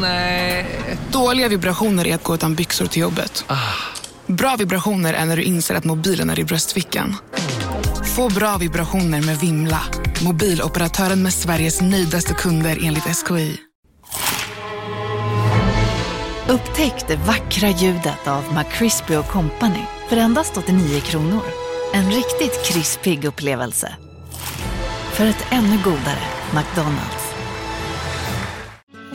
Nej. Dåliga vibrationer är att gå utan byxor till jobbet. Bra vibrationer är när du inser att mobilen är i bröstfickan. Få bra vibrationer med Vimla. Mobiloperatören med Sveriges nöjdaste kunder enligt SKI. Upptäck det vackra ljudet av McCrispy Company för endast 89 kronor. En riktigt krispig upplevelse. För ett ännu godare McDonalds.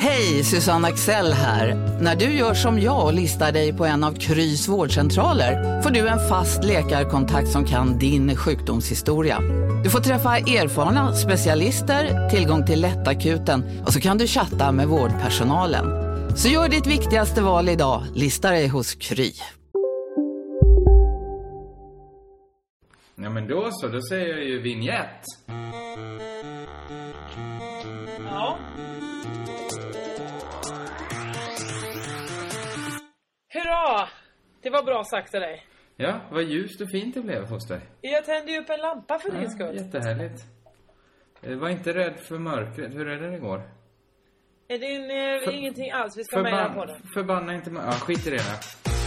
Hej, Susanne Axel här. När du gör som jag och listar dig på en av Krys vårdcentraler får du en fast läkarkontakt som kan din sjukdomshistoria. Du får träffa erfarna specialister, tillgång till lättakuten och så kan du chatta med vårdpersonalen. Så gör ditt viktigaste val idag, lista dig hos Kry. Ja men då så, då säger jag ju vignett. Ja. Hurra! Det var bra sagt av dig. Ja, vad ljust och fint det blev hos dig. Jag tände ju upp en lampa för din Ja, skull. jättehärligt. Eh, Var inte rädd för mörkret. Hur är det det går? Är det en, eh, För- ingenting alls vi ska mejla på den? Förbanna inte. Ja, skit i det nu.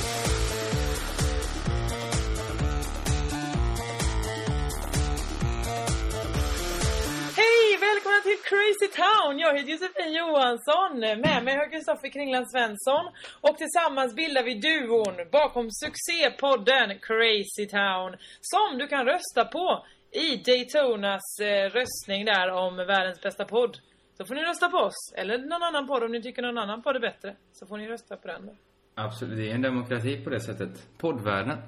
Hej! Välkomna till Crazy Town! Jag heter Josefin Johansson. Med mig har Kristoffer Kringland Svensson. Och tillsammans bildar vi duon bakom succépodden Crazy Town. Som du kan rösta på i Daytonas eh, röstning där om världens bästa podd. Så får ni rösta på oss. Eller någon annan podd om ni tycker någon annan podd är bättre. Så får ni rösta på den då. Absolut, det är en demokrati på det sättet. Poddvärlden.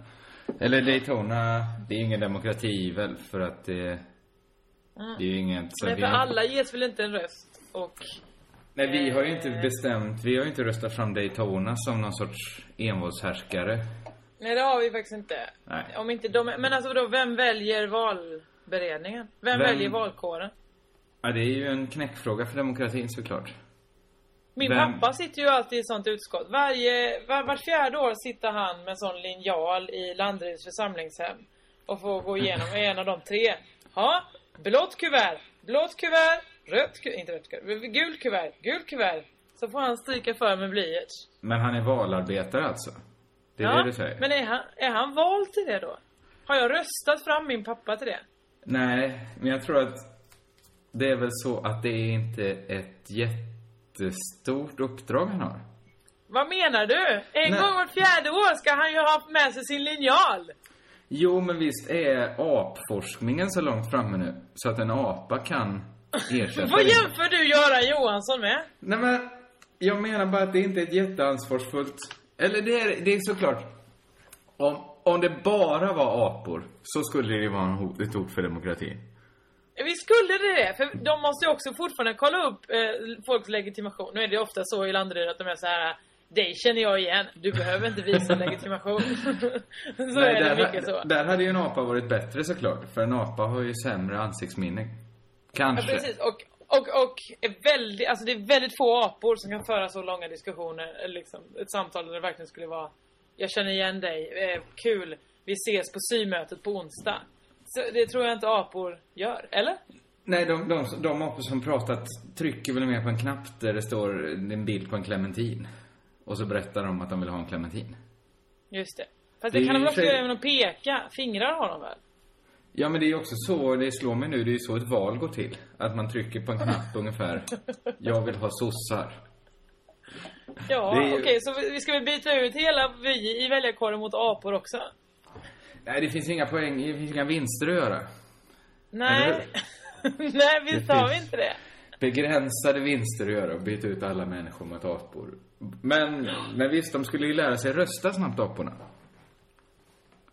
Eller Daytona, det är ingen demokrati väl för att det... Det är ju inget... så Men för har- alla ges väl inte en röst? Och Nej, vi har ju inte bestämt, vi har ju inte röstat fram Daytona som någon sorts envåldshärskare. Nej det har vi faktiskt inte. Nej. Om inte de, men alltså då, vem väljer valberedningen? Vem, Vem- väljer valkåren? Ja, det är ju en knäckfråga för demokratin såklart. Min Vem- pappa sitter ju alltid i ett sånt utskott. Varje, var, vart fjärde år sitter han med sån linjal i Landeryds församlingshem. Och får gå igenom en av de tre. Ja, blått kuvert, blått kuvert, rött kuvert, inte rött kuvert, gult kuvert, gult kuvert. Så får han stryka för med blyerts. Men han är valarbetare alltså? Det är det du säger? Men är han, är han vald till det då? Har jag röstat fram min pappa till det? Nej, men jag tror att det är väl så att det är inte ett jättestort uppdrag han har. Vad menar du? En Nej. gång vart fjärde år ska han ju ha med sig sin linjal. Jo, men visst är apforskningen så långt framme nu så att en apa kan ersätta Vad jämför du Göran Johansson med? Nej men, jag menar bara att det inte är ett jätteansvarsfullt... Eller det är, det är såklart... Om, om det bara var apor så skulle det vara en hot, ett hot för demokratin. Vi skulle det det, för de måste ju också fortfarande kolla upp eh, folks legitimation. Nu är det ofta så i Landeryd att de är så här. Dig känner jag igen, du behöver inte visa legitimation. så är det där, mycket så. där hade ju en apa varit bättre såklart. För en apa har ju sämre ansiktsminne. Ja, Kanske. precis. Och, och, och är väldigt, alltså det är väldigt få apor som kan föra så långa diskussioner. eller Liksom, ett samtal där det verkligen skulle vara Jag känner igen dig, eh, kul, vi ses på symötet på onsdag. Så det tror jag inte apor gör, eller? Nej, de, de, de apor som pratat trycker väl mer på en knapp där det står en bild på en clementin. Och så berättar de att de vill ha en clementin. Just det. Fast Det det, kan de väl också göra genom att peka? Fingrar har de väl? Ja, men det är också så, det slår mig nu, det är ju så ett val går till. Att man trycker på en knapp ungefär. Jag vill ha sossar. Ja, ju- okej, så vi ska väl byta ut hela vi i väljarkåren mot apor också? Nej, det finns inga poäng, det finns inga vinster att göra. Nej. Nej, visst har vi inte det. Begränsade vinster att göra och byta ut alla människor mot apor. Men, men visst, de skulle ju lära sig rösta snabbt, aporna.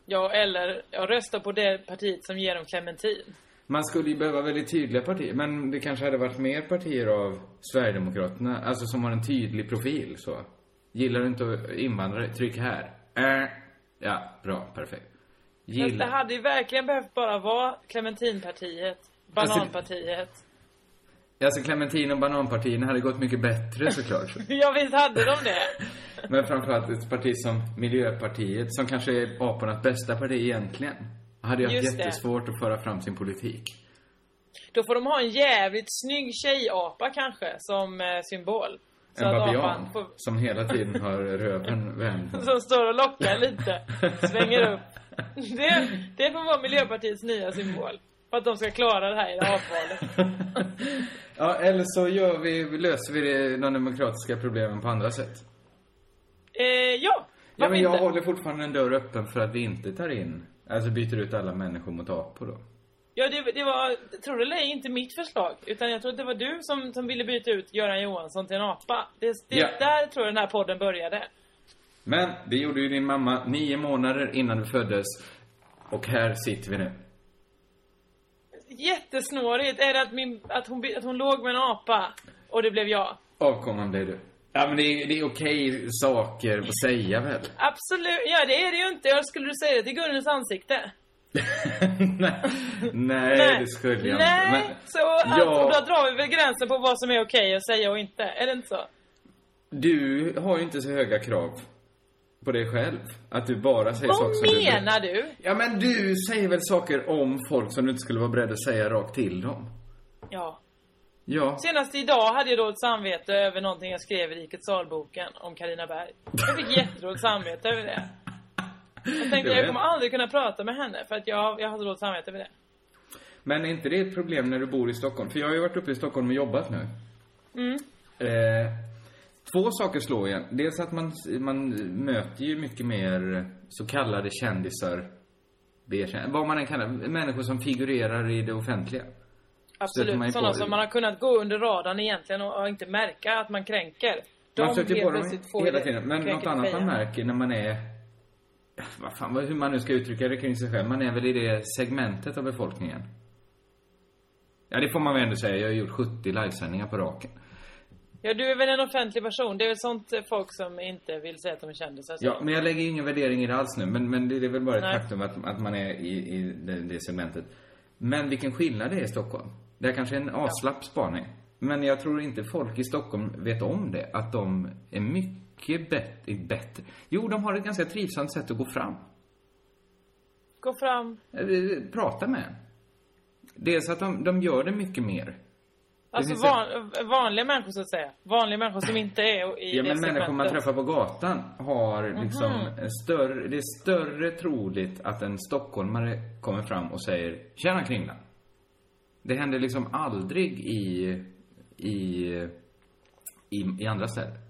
Ja, eller jag röstar på det partiet som ger dem clementin. Man skulle ju behöva väldigt tydliga partier, men det kanske hade varit mer partier av Sverigedemokraterna, alltså som har en tydlig profil så. Gillar du inte invandrare, tryck här. Äh. Ja, bra, perfekt. Fast det Gillar... hade ju verkligen behövt bara vara clementinpartiet, bananpartiet. Alltså Clementin och bananpartierna hade gått mycket bättre såklart. Ja, visst hade de det. Men framförallt ett parti som Miljöpartiet, som kanske är apornas bästa parti egentligen. Hade ju haft Just det. jättesvårt att föra fram sin politik. Då får de ha en jävligt snygg tjejapa kanske som eh, symbol. Så En babian får, som hela tiden har röven vänd. som står och lockar lite. Svänger upp. Det, det får vara Miljöpartiets nya symbol. För att de ska klara det här i det här avvalet. Ja, eller så gör vi, löser vi det, de demokratiska problemen på andra sätt. Eh, ja, Ja, men jag inte? håller fortfarande en dörr öppen för att vi inte tar in, alltså byter ut alla människor mot apor då. Ja, det, det var, tror du eller ej, inte mitt förslag. Utan jag tror att det var du som, som ville byta ut Göran Johansson till en apa. Det, det, Ja. Där tror jag den här podden började. Men det gjorde ju din mamma nio månader innan du föddes. Och här sitter vi nu. Jättesnårigt. Är det att, min, att, hon, att hon låg med en apa och det blev jag? Avkomman blev du. Ja, men det är, det är okej saker att säga väl? Absolut. Ja, det är det ju inte. Jag skulle du säga det till Gunnels ansikte? nej, nej, det skulle jag Nej, inte. Men så Ja. då drar vi väl gränsen på vad som är okej att säga och inte. Är det inte så? du har ju inte så höga krav på dig själv. Att du bara säger saker Vad som du... menar du? Ja, men du säger väl saker om folk som du inte skulle vara beredd att säga rakt till dem? Ja. Ja. Senast idag hade jag dåligt samvete över någonting jag skrev i Rikets salboken om Karina Berg. Jag fick jättedåligt samvete över det. Jag tänkte Det jag var- kommer aldrig kunna prata med henne för att jag, jag hade dåligt samvete över det. Men är inte det ett problem när du bor i Stockholm? För jag har ju varit uppe i Stockholm och jobbat nu. Mm. Eh, två saker slår igen. Dels att man, man möter ju mycket mer så kallade kändisar. Vad man än kallar Människor som figurerar i det offentliga. Absolut. Sådana som man har kunnat gå under radarn egentligen och, och inte märka att man kränker. De man stöter på dem hela tiden. Men något annat man märker när man är... Vad fan, hur man nu ska uttrycka det kring sig själv. Man är väl i det segmentet av befolkningen. Ja, det får man väl ändå säga. Jag har gjort 70 livesändningar på raken. Ja, du är väl en offentlig person. Det är väl sånt eh, folk som inte vill säga att de är kändisar. Ja, men jag lägger ingen värdering i det alls nu. Men, men det är väl bara ett Nej. faktum att, att man är i, i det, det segmentet. Men vilken skillnad det är i Stockholm. Det här kanske är en aslapp spaning. Men jag tror inte folk i Stockholm vet om det. Att de är mycket bättre. bättre. Jo, de har ett ganska trivsamt sätt att gå fram. Gå fram. Eh, Prata med. Dels att de, de gör det mycket mer. Alltså van, vanliga människor så att säga. Vanliga människor som inte är i Ja, men människor man träffar på gatan har liksom en större, det är större troligt att en stockholmare kommer fram och säger Tjena Kringlan. Det händer liksom aldrig i, i, i, i andra städer.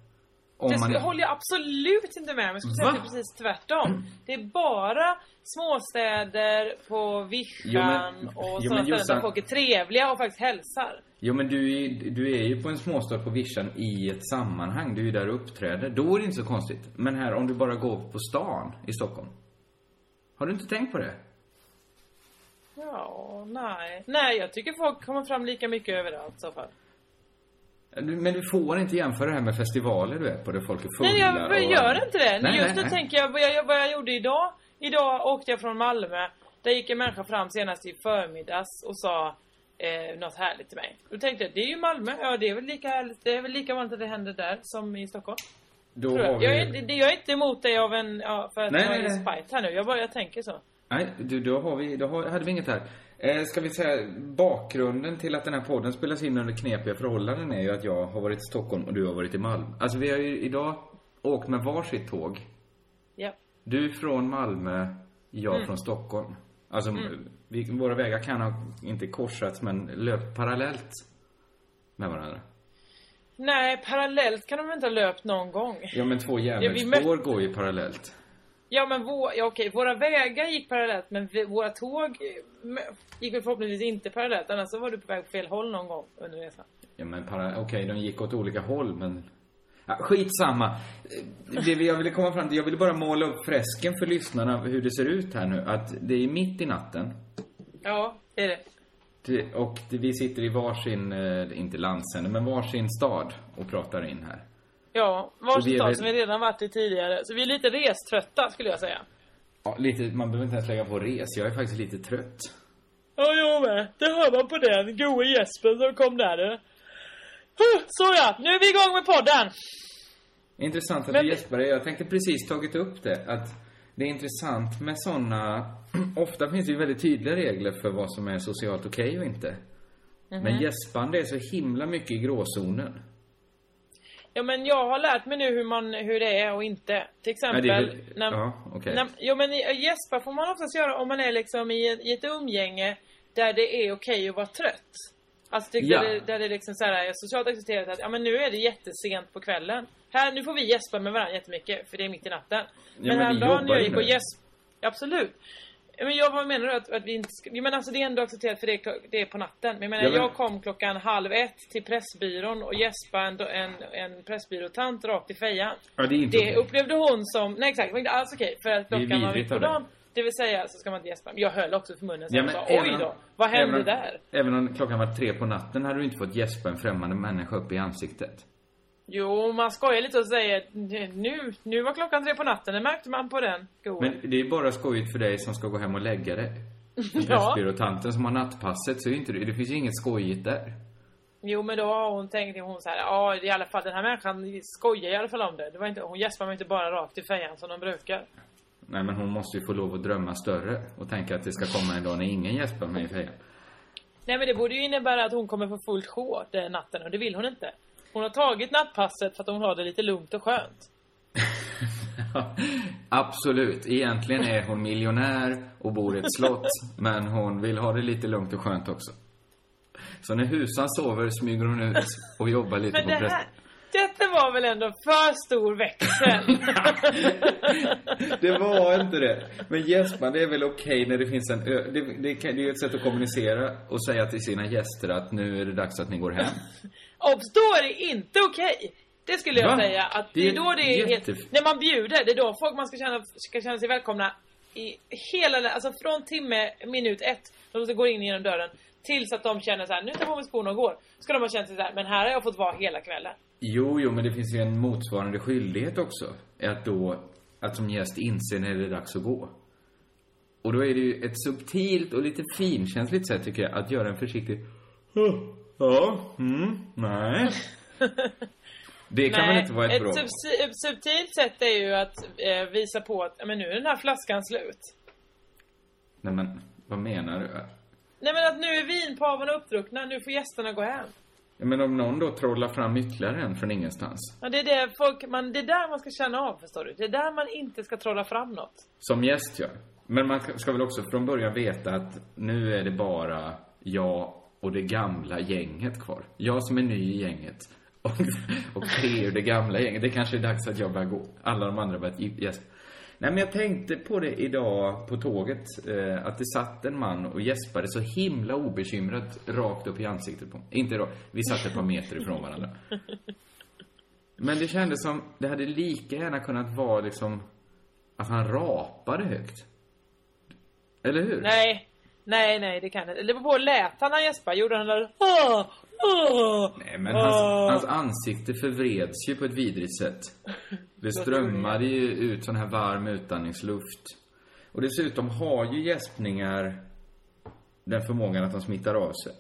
Det man, håller jag absolut inte med om. Jag skulle säga att det är precis tvärtom. Det är bara småstäder på Vischan Jo, men- och sådana ställen Jossan- där folk är trevliga och faktiskt hälsar. Jo men du är, du är ju på en småstad på vischan i ett sammanhang. Du är ju där och uppträder. Då är det inte så konstigt. Men här om du bara går på stan i Stockholm. Har du inte tänkt på det? Ja, nej. Nej, jag tycker folk kommer fram lika mycket överallt i så fall. Men du får inte jämföra det här med festivaler du är på där folk är fulla Nej, jag, och... gör inte det. Nej, Just nej, nu nej. tänker jag vad, jag vad jag gjorde idag. Idag åkte jag från Malmö. Där gick en människa fram senast i förmiddags och sa eh, något härligt till mig. Då tänkte jag, det är ju Malmö. Ja, det är väl lika härligt. Det är väl lika vanligt att det händer där som i Stockholm. Då jag. vi... Jag, är, det- jag är inte emot dig av en, ja, för att Nej, jag är nej. spite här nu. Jag bara, jag tänker så. Nej, du, då har vi, då har, hade vi inget här. Eh, ska vi säga, bakgrunden till att den här podden spelas in under knepiga förhållanden är ju att jag har varit i Stockholm och du har varit i Malmö. Alltså vi har ju idag åkt med varsitt tåg. Ja. Du från Malmö, jag Mm. från Stockholm. Alltså, vi, våra vägar kan ha inte korsats men löpt parallellt med varandra. Nej, parallellt kan de inte ha löpt någon gång? Ja, men två järnvägsspår går ju parallellt. Ja men vår, ja, okej, våra vägar gick parallellt men vi, våra tåg eh, m- gick väl förhoppningsvis inte parallellt. Annars så var du på väg på fel håll någon gång under resan. Ja, men para... okej, de gick åt olika håll, men... Ja, skitsamma. Det jag ville komma fram till, jag ville bara måla upp fresken för lyssnarna hur det ser ut här nu. Att det är mitt i natten. Ja, det är det. Det- Och det- vi sitter i varsin, eh, inte landsände, men varsin stad och pratar in här. Ja, stad väl- som vi redan varit i tidigare. Så vi är lite reströtta skulle jag säga. Ja, lite, man behöver inte ens lägga på res. Jag är faktiskt lite trött. Ja, jag med. Det hör man på den goe gäspen som kom där du. Huh, Så ja, nu är vi igång med podden. Intressant att Men- du gäspar. Jag tänkte precis tagit upp det. Att det är intressant med såna... Ofta finns det ju väldigt tydliga regler för vad som är socialt okej och inte. Mhm. Men gäspande är så himla mycket i gråzonen. Ja men jag har lärt mig nu hur, man, hur det är och inte. Till exempel... Ja, det är när, ja, okej. när, Jo men gäspa får man oftast göra om man är liksom i, ett- i ett umgänge där det är okej att vara trött. Alltså typ Ja. där, det, där det liksom så här, är socialt accepterat att ja men nu är det jättesent på kvällen. Här, nu får vi gäspa med varandra jättemycket för det är mitt i natten. men vi häromdagen jobbar när jag gick och det. gäsp... Absolut. Men jag vad menar du att, att vi inte ska, men alltså det är ändå accepterat för det det är på natten. Men jag menar Ja, men- jag kom klockan halv ett till Pressbyrån och gäspade en, en, en Pressbyråtant rakt i fejan. Ja, det är inte Det okej. upplevde hon som, nej exakt, det var inte alls okej. För att klockan var mitt på dagen. Det vill säga så ska man inte gäspa. Jag höll också för munnen så Ja, jag sa oj då, vad hände även om- där? Även om klockan var tre på natten hade du inte fått gäspa en främmande människa upp i ansiktet. Jo, man skojar lite och säger nu, nu var klockan tre på natten, det märkte man på den skoen. Men det är bara skojigt för dig som ska gå hem och lägga dig. Ja. Pressbyråtanten som har nattpasset så är inte det, det finns ju inget skojigt där. Jo men då har hon tänkt, hon så här, ja i alla fall den här människan skojar i alla fall om det. det var inte, hon gäspar mig inte bara rakt i fejan som de brukar. Nej men hon måste ju få lov att drömma större och tänka att det ska komma en dag när ingen gäspar mig i fejan. Nej men det borde ju innebära att hon kommer få fullt sjå den natten och det vill hon inte. Hon har tagit nattpasset för att hon har det lite lugnt och skönt. Absolut. Egentligen är hon miljonär och bor i ett slott. men hon vill ha det lite lugnt och skönt också. Så när husan sover smyger hon ut och jobbar lite Men på det här, detta var väl ändå för stor växel? Det var inte det. Men gäspande är väl okej när det finns en ö... det, det, det är ju ett sätt att kommunicera och säga till sina gäster att nu är det dags att ni går hem. Obs, då är det inte okej. Det skulle jag Va? säga att det, Det är då det är helt, jättef- När man bjuder, det är då folk man ska känna, ska känna sig välkomna i hela, alltså från timme, minut ett, då de går in genom dörren, tills att de känner så här, nu tar jag på mig skorna och går. Ska de ha känt sig så här, men här har jag fått vara hela kvällen. Jo, jo, men det finns ju en motsvarande skyldighet också. Att då, att som gäst inse när det är dags att gå. Och då är det ju ett subtilt och lite finkänsligt sätt, tycker jag, att göra en försiktig... Ja, mm, nej. Det kan väl inte vara ett, ett bra... ett subtilt sätt är ju att eh, visa på att, men nu är den här flaskan slut. Nej, men vad menar du? Nej men att nu är vinpavarna uppdruckna, nu får gästerna gå hem. Ja, Men om någon då trollar fram ytterligare en från ingenstans. Ja, det är det folk, man, det är där man ska känna av förstår du. Det är där man inte ska trolla fram något. Som gäst, ja. Men man ska väl också från början veta att nu är det bara jag och det gamla gänget kvar. Jag som är ny i gänget. Och, och tre ur det gamla gänget. Det kanske är dags att jag börjar gå. Alla de andra börjat gäspa. Nej, men jag tänkte på det idag på tåget. Eh, att det satt en man och gäspade så himla obekymrat rakt upp i ansiktet på mig. Inte då. Vi satt ett par meter ifrån varandra. Men det kändes som, det hade lika gärna kunnat vara liksom att han rapade högt. Eller hur? Nej, nej, nej det kan inte. Det beror på, lät han han gäspade? Gjorde han där åh, åh, Nej, men åh. hans, hans ansikte förvreds ju på ett vidrigt sätt. Det strömmade ju ut sån här varm utandningsluft. Och dessutom har ju gäspningar den förmågan att de smittar av sig.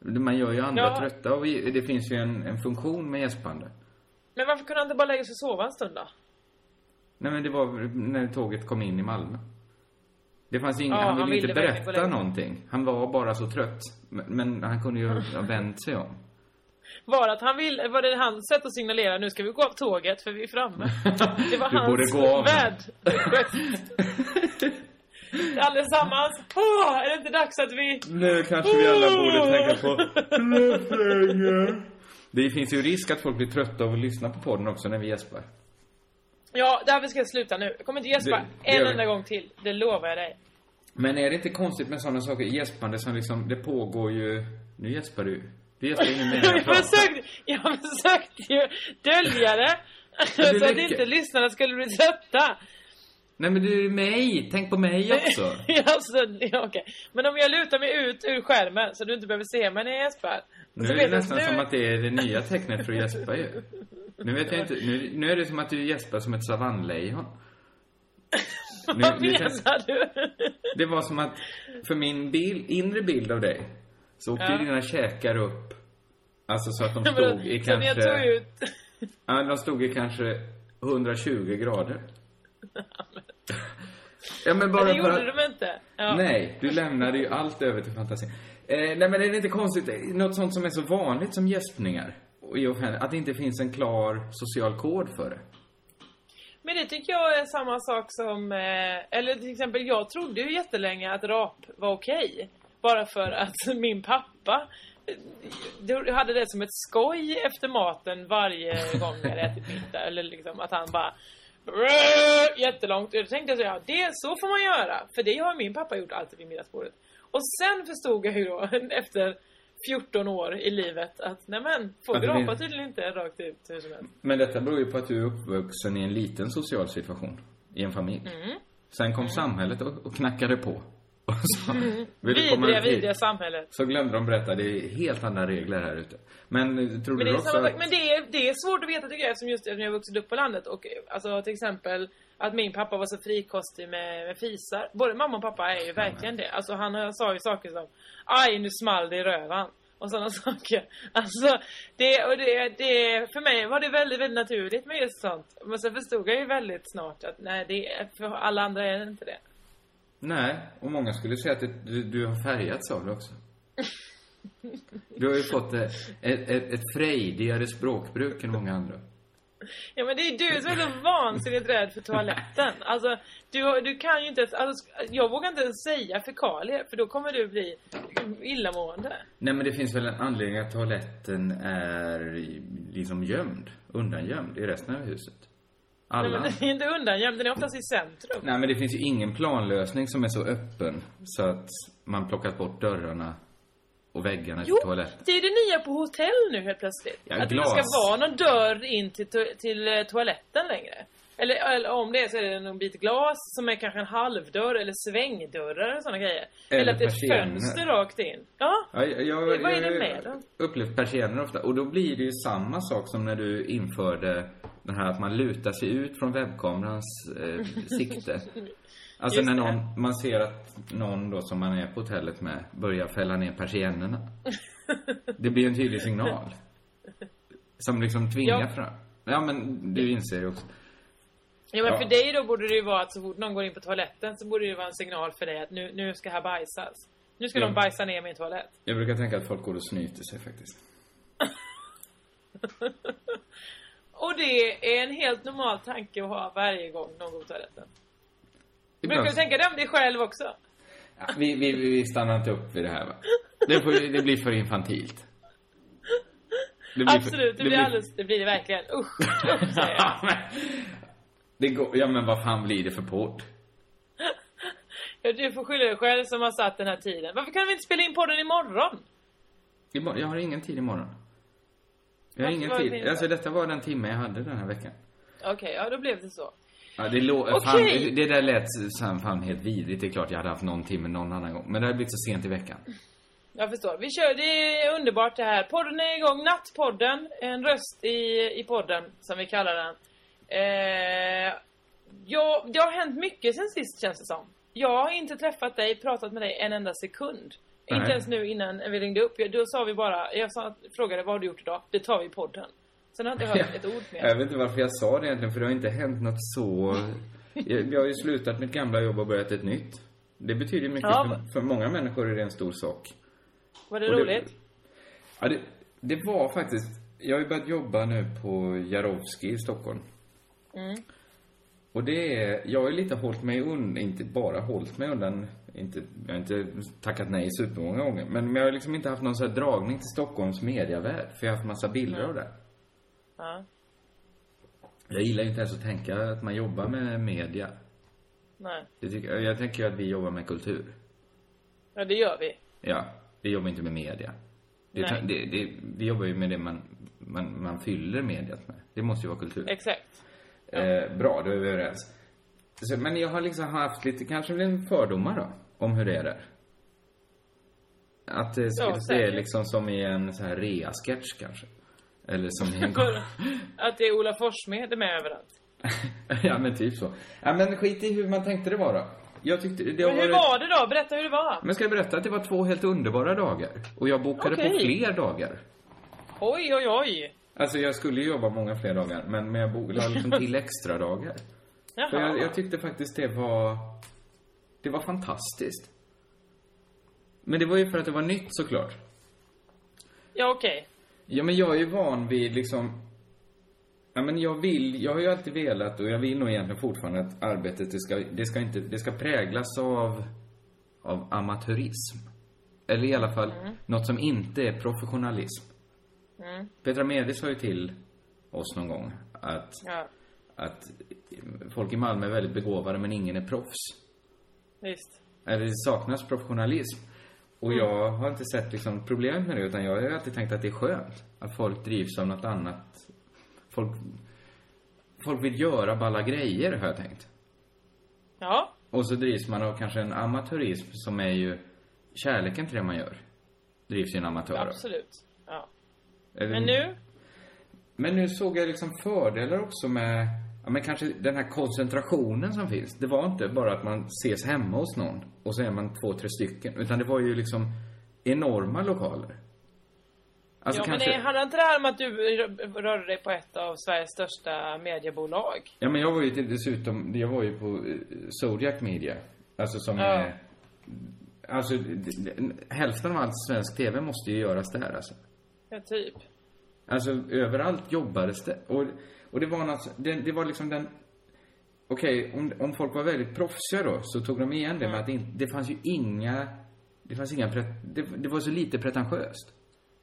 Man gör ju andra Ja. trötta och det finns ju en, en funktion med gäspande. Men varför kunde han inte bara lägga sig och sova en stund då? Nej men det var när tåget kom in i Malmö. Det fanns ingen, Ja, han ville han inte ville gå berätta någonting. Han var bara så trött. Men, men han kunde ju ha vänt sig om. Var det att han ville, var det hans sätt att signalera nu ska vi gå av tåget för vi är framme? Det var Du hans borde gå av värld. Allesammans, åh, är det inte dags att vi... Nu kanske vi alla borde tänka på. Det finns ju risk att folk blir trötta av att lyssna på podden också när vi gäspar. Ja, där ska jag sluta nu. Jag kommer inte gäspa Det- det en enda gång till. Det lovar jag dig. Men är det inte konstigt med sådana saker, gäspande som liksom, det pågår ju... Nu gäspar du. Du gäspar ju medan jag Jag försökte, jag försökte ju dölja det. så att inte lyssnarna skulle bli trötta. Nej men du är mig, tänk på mig också. alltså, ja, okej. Men om jag lutar mig ut ur skärmen så du inte behöver se mig när jag gäspar. Nu är det nästan nu- som att det är det nya tecknet för att gäspa ju. Nu vet jag inte, nu, nu är det som att du gäspar som ett savannlejon. Nu, Vad det, känns, menar du? det var som att, för min bil, inre bild av dig, så åkte Ja. dina käkar upp, alltså så att de stod i när jag tog kanske, ut... ja de stod i kanske 120 grader. Ja men bara Men det för gjorde att, de inte. Ja. Nej, du lämnade ju allt över till fantasin. Eh, nej men är det inte konstigt, något sånt som är så vanligt som gäspningar. att det inte finns en klar social kod för det. Men det tycker jag är samma sak som, eh, eller till exempel jag trodde ju jättelänge att rap var okej. Bara för att min pappa eh, du hade det som ett skoj efter maten varje gång jag hade ätit middag. Eller liksom att han bara jättelångt. Och då tänkte jag så, ja, det, så får man göra. För det har min pappa gjort alltid vid middagsbordet. Och sen förstod jag ju då efter 14 år i livet att nej men, rapar finns- tydligen inte rakt ut hur som helst. Men detta beror ju på att du är uppvuxen i en liten social situation. I en familj. Mm. Sen kom samhället och, och knackade på. Och så, komma Vidriga, vidriga samhället. Så glömde de berätta, det är helt andra regler här ute. Men eh, tror Men du det, är också samma att... men det, är, det är svårt att veta tycker jag eftersom just eftersom jag har vuxit upp på landet och alltså till exempel att min pappa var så frikostig med, med fisar. Både mamma och pappa är ju verkligen det. Alltså han sa ju saker som Aj nu small det i rövan. Och sådana saker. Alltså det, och det, det, för mig var det väldigt, väldigt naturligt med just sånt. Men sen förstod jag ju väldigt snart att nej det för alla andra är det inte det. Nej, och många skulle säga att du, du har färgats av det också. Du har ju fått eh, ett, ett, ett frejdigare språkbruk än många andra. Ja men det är du som är så vansinnigt rädd för toaletten. Alltså, du, du kan ju inte ens, alltså, jag vågar inte ens säga fekalier för då kommer du bli illamående. Nej, men det finns väl en anledning att toaletten är liksom gömd, undangömd i resten av huset. Nej, Alla. men den är inte undangömd, den är oftast i centrum. Nej, men det finns ju ingen planlösning som är så öppen så att man plockat bort dörrarna och väggarna till Jo, toaletten. det är det nya på hotell nu helt plötsligt. Ja, att det inte ska glas. vara någon dörr in till, to- till eh, toaletten längre. Eller, eller om det är så är det någon bit glas som är kanske en halvdörr eller svängdörrar och sådana grejer. Eller, Eller att det är ett fönster rakt in. Ja, Ja, jag, jag, Vad är det med då? upplevt persienner ofta. Och då blir det ju samma sak som när du införde den här att man lutar sig ut från webbkamerans eh, sikte. Alltså Just när det. någon, man ser att någon då som man är på hotellet med börjar fälla ner persiennerna. Det blir en tydlig signal. Som liksom tvingar Ja. fram. Ja men du inser ju också. Ja men Ja. för dig då borde det ju vara att så fort någon går in på toaletten så borde det ju vara en signal för dig att nu, nu ska här bajsas. Nu ska Ja. de bajsa ner min toalett. Jag brukar tänka att folk går och snyter sig faktiskt. Och det är en helt normal tanke att ha varje gång någon går på toaletten. Brukar Ibland- du tänka det om dig själv också? Ja, vi, vi, vi stannar inte upp vid det här va? Det, får, det blir för infantilt. Det blir för- Absolut, det, blir alldeles, det blir det verkligen. Usch, usch säger jag. Det går, ja men vad fan blir det för podd? Ja, du får skylla dig själv som har satt den här tiden. Varför kan vi inte spela in podden imorgon? Jag har ingen tid imorgon. Jag har Varför ingen det tid. Alltså detta var den timme jag hade den här veckan. Okej, ja då blev det så. Ja, det, lå- fan, det där lät fan, fan helt vidrigt. Det är klart jag hade haft någon timme någon annan gång. Men det hade blivit så sent i veckan. Jag förstår. Vi kör, det är underbart det här. Podden är igång. Nattpodden. En röst i, i podden, som vi kallar den. Eh, ja, det har hänt mycket sen sist känns det som. Jag har inte träffat dig, pratat med dig en enda sekund. Nej. Inte ens nu innan vi ringde upp. Då sa vi bara, jag sa, frågade vad har du gjort idag? Det tar vi i podden. Sen har jag inte hört ett ord mer. Jag vet inte varför jag sa det egentligen, för det har inte hänt något så... Jag, jag har ju slutat mitt gamla jobb och börjat ett nytt. Det betyder mycket. Ja, för, för många människor är det en stor sak. Var det Och roligt? Ja, det, det var faktiskt... Jag har ju börjat jobba nu på Jarowski i Stockholm. Mm. Och det är... Jag har ju lite hållit mig undan, inte bara hållit mig undan, inte, jag har inte tackat nej supermånga gånger. Men jag har liksom inte haft någon här dragning till Stockholms mediavärld, för jag har haft massa bilder av det. Ja. Jag gillar inte ens att tänka att man jobbar med media. Nej. Det tycker, jag tänker att vi jobbar med kultur. Ja, det gör vi. Ja, vi jobbar inte med media. Det, Nej. det, det, vi jobbar ju med det man, man, man fyller mediet med. Det måste ju vara kultur. Exakt. Eh, bra, då är vi överens. Så, men jag har liksom haft lite, kanske en fördomar då, om hur det är där. Att det, Ja, det är liksom som i en så här rea-sketch kanske. Eller som i en... Att det är Ola Forssmed med överallt. ja, men typ så. Ja, men skit i hur man tänkte det var då. Jag tyckte det Men hur varit... var det då? Berätta hur det var. Men ska jag berätta att det var två helt underbara dagar? Och jag bokade på Okej. fler dagar. Oj, oj, oj. Alltså jag skulle ju jobba många fler dagar, men, men jag bo- la liksom till extra dagar. Jaha. För jag, jag tyckte faktiskt det var... Det var fantastiskt. Men det var ju för att det var nytt såklart. Ja, okej. Ja, men jag är ju van vid liksom... Ja, men jag vill, jag har ju alltid velat och jag vill nog egentligen fortfarande att arbetet, det ska, det ska inte, det ska präglas av, av amatörism. Eller i alla fall något som inte är professionalism. Petra Mede sa ju till oss någon gång att, Ja, att folk i Malmö är väldigt begåvade men ingen är proffs. visst. Eller det saknas professionalism. Och jag har inte sett liksom problemet med det, utan jag har alltid tänkt att det är skönt. Att folk drivs av något annat. Folk, folk vill göra balla grejer, har jag tänkt. Ja, Och så drivs man av kanske en amatörism som är ju kärleken till det man gör. Drivs ju en amatör av. absolut. Ja. Men nu? Men nu såg jag liksom fördelar också med, ja men kanske den här koncentrationen som finns. Det var inte bara att man ses hemma hos någon och så är man två, tre stycken. Utan det var ju liksom enorma lokaler. Alltså ja, kanske, men det handlar inte det här om att du rör- rörde dig på ett av Sveriges största mediebolag? ja men jag var ju till- dessutom, jag var ju på eh, Zodiac Media. Alltså som Ja. är, alltså hälften av allt svensk TV måste ju göras där alltså. Ja, typ. Alltså överallt jobbades det. Och, och det var något, det, det var liksom den... Okej, om, om folk var väldigt proffsiga då, så tog de igen det med att det, det fanns ju inga... Det fanns inga... Det, det var så lite pretentiöst.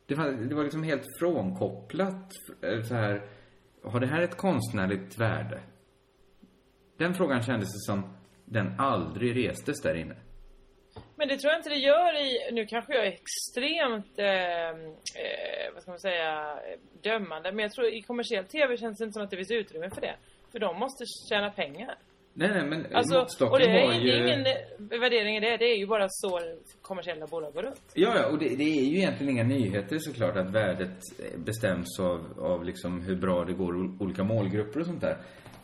Det, fann, det var liksom helt frånkopplat eh, så här... Har det här ett konstnärligt värde? Den frågan kändes det som den aldrig restes där inne. Men det tror jag inte det gör i, nu kanske jag är extremt, eh, eh, vad ska man säga, eh, dömande. Men jag tror i kommersiell TV känns det inte som att det finns utrymme för det. För de måste tjäna pengar. Nej, nej, men Alltså, måttstocken och det är, var det ju... är ingen eh, värdering i det. Det är ju bara så kommersiella bolag går runt. Ja, ja, och det, det är ju egentligen inga nyheter såklart att värdet bestäms av, av liksom hur bra det går olika målgrupper och sånt där.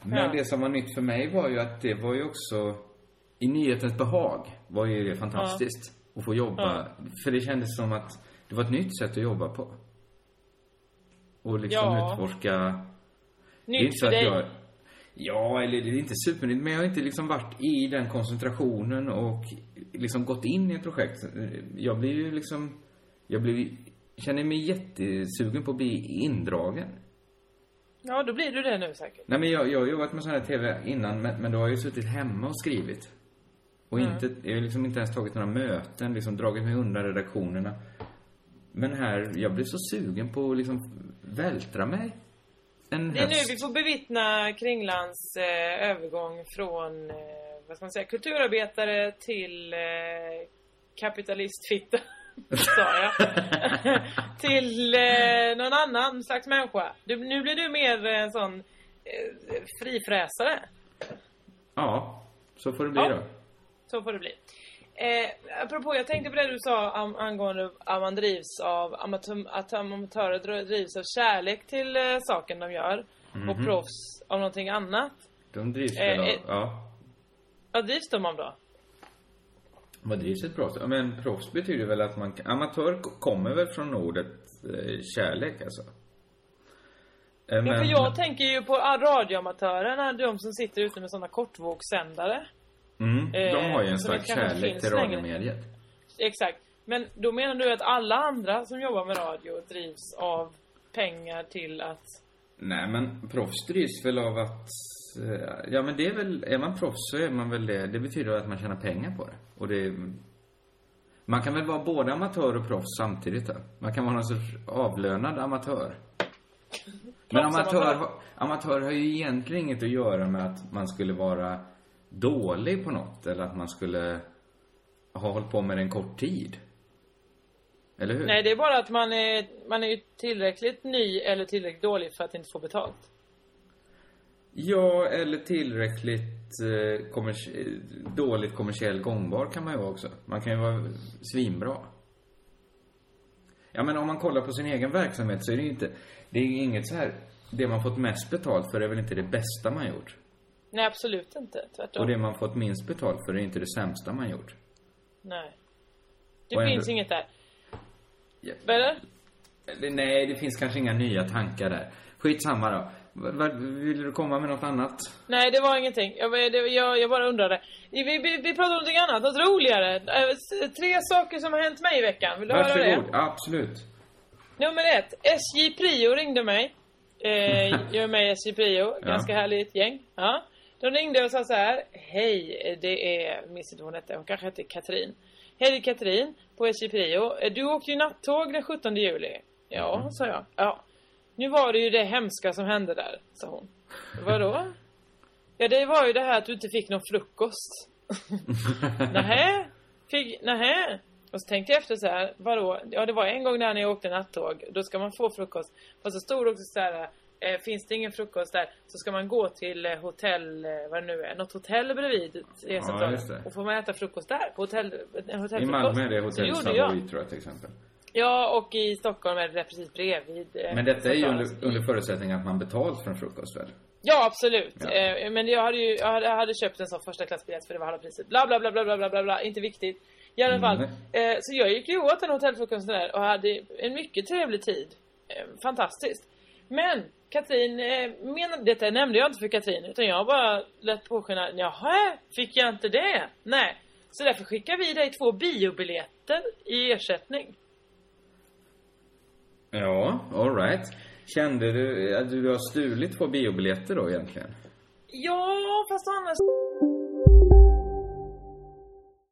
Men Ja. det som var nytt för mig var ju att det var ju också, i nyhetens behag var ju det fantastiskt. Att få jobba, för det kändes som att det var ett nytt sätt att jobba på. Och liksom Ja. utforska Nytt för att dig. jag... Ja, eller det är inte supernytt, men jag har inte liksom varit i den koncentrationen och liksom gått in i ett projekt. Jag blir ju liksom... Jag blir, känner mig jättesugen på att bli indragen. Ja, då blir du det nu säkert. Nej, men jag, jag har jobbat med sån här TV innan, men, men då har jag ju suttit hemma och skrivit. Och inte, jag har liksom inte ens tagit några möten, liksom dragit mig undan redaktionerna. Men här, jag blev så sugen på att liksom vältra mig en Det är nu höst. vi får bevittna Kringlands eh, övergång från, eh, vad ska man säga, kulturarbetare till eh, kapitalistfitta. sa jag. till eh, någon annan slags människa. Du, nu blir du mer en sån eh, frifräsare. Ja, så får det bli Ja. då. Så får det bli. Eh, apropå, jag tänkte på det du sa am, angående att man drivs av amatör, att amatörer dr- drivs av kärlek till eh, saken de gör. Och proffs av någonting annat. De drivs Eh, väl av, eh. ja. Vad drivs de av då? Vad drivs ett proffs? Ja, men proffs betyder väl att man, amatör kommer väl från ordet eh, kärlek alltså. Eh, Ja, men- för jag tänker ju på radioamatörerna, de som sitter ute med sådana kortvågssändare. Mm, de eh, har ju en kanske inte kärlek till radiomediet. Exakt. Men då menar du att alla andra som jobbar med radio drivs av pengar till att... Nej, men proffs drivs väl av att... eh, Ja, men det är väl... Är man proffs så är man väl det. Det betyder att man tjänar pengar på det. Och det... Man kan väl vara både amatör och proffs samtidigt då. Man kan vara någon sorts avlönad amatör. Men amatör, amatör har ju egentligen inget att göra med att man skulle vara dålig på något. Eller att man skulle ha hållit på med det en kort tid. Eller hur? Nej, det är bara att man är, man är tillräckligt ny eller tillräckligt dålig för att inte få betalt. Ja, eller tillräckligt eh, kommers- dåligt kommersiell gångbar kan man ju vara också. Man kan ju vara svinbra. Ja, men om man kollar på sin egen verksamhet så är det ju inte... Det är inget så här... Det man fått mest betalt för är väl inte det bästa man gjort. Nej, absolut inte. Tvärtom. Och det man fått minst betalt för är inte det sämsta man gjort. Nej. Det Och ändå- finns inget där. Ja. Eller? Nej, det finns kanske inga nya tankar där. Skitsamma då. Vill du komma med något annat? Nej, det var ingenting. Jag, det, jag, jag bara undrade. Vi, vi, vi pratar om någonting annat, något roligare. S- Tre saker som har hänt mig i veckan. Vill du höra Varsågod. det? Absolut. Nummer ett. SJ Prio ringde mig. Eh, jag är med i SJ Prio. Ganska härligt gäng. Ja. De ringde och sa så här. Hej, det är, minns inte hon hette. Hon kanske hette Katrin. Hej, det är Katrin på SJ Prio. Du åkte ju nattåg den 17 juli. Ja, sa jag. Ja. Nu var det ju det hemska som hände där, sa hon. Vadå? Ja, det var ju det här att du inte fick någon frukost. Nähä? Fick, nähä? Och så tänkte jag efter så här, vadå? Ja, det var en gång där när jag åkte nattåg. Då ska man få frukost. Och så stod det också så här, eh, finns det ingen frukost där så ska man gå till eh, hotell, eh, vad det nu är, något hotell bredvid receptionen. just det. och får man äta frukost där, på hotell, en I hotellfrukost. Malmö är det Hotell. Savoy tror jag till exempel. Ja, och i Stockholm är det precis bredvid. eh, Men detta är ju under, under förutsättning att man betalt för en frukost väl? Ja, absolut. Ja. Eh, men jag hade ju jag hade, jag hade köpt en sån första klassbiljett för det var halva priset. Bla, bla, bla, bla, bla, bla, bla, bla. Inte viktigt. I alla fall. Eh, så jag gick ju åt den hotellfrukosten där och hade en mycket trevlig tid. Fantastiskt. Men Katrin, eh, menade, detta nämnde jag inte för Katrin utan jag bara lät påskina, jaha, fick jag inte det? Nej. Så därför skickar vi dig två biobiljetter i ersättning. Ja, alright. Kände du att du har stulit två biobiljetter då egentligen? Ja, fast andra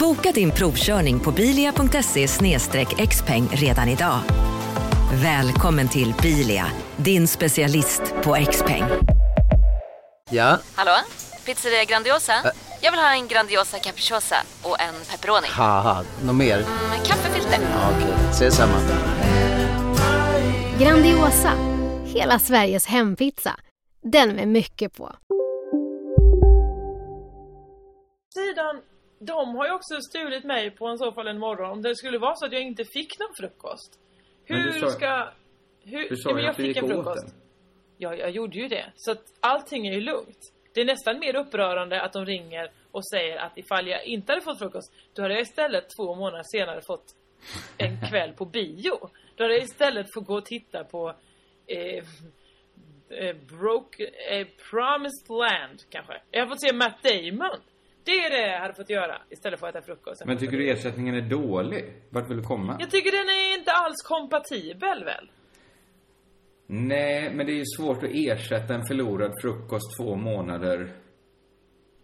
Boka din provkörning på bilia.se xpeng redan idag. Välkommen till Bilia, din specialist på XPeng. Ja, Hallå? Pizzeria Grandiosa? Jag vill ha en Grandiosa capriciosa och en pepperoni. något mer? Med kaffefilter. Ja, Okej, ses samma. Grandiosa, hela Sveriges hempizza. Den med mycket på. sidan, de har ju också stulit mig på en så fall en morgon. Om det skulle vara så att jag inte fick någon frukost. Hur sa- ska... Hur, Du sa ja, men jag att du fick gick en frukost. den. Ja, jag gjorde ju det. Så att allting är ju lugnt. Det är nästan mer upprörande att de ringer och säger att ifall jag inte hade fått frukost, då hade jag istället två månader senare fått en kväll på bio. Då hade jag istället fått gå och titta på eh, eh, Broke, eh, Promised Land kanske. Jag har fått se Matt Damon. Det är det jag hade fått göra istället för att äta frukost. Men tycker du ersättningen är dålig? Vart vill du komma? Jag tycker den är inte alls kompatibel väl? Nej, men det är ju svårt att ersätta en förlorad frukost två månader.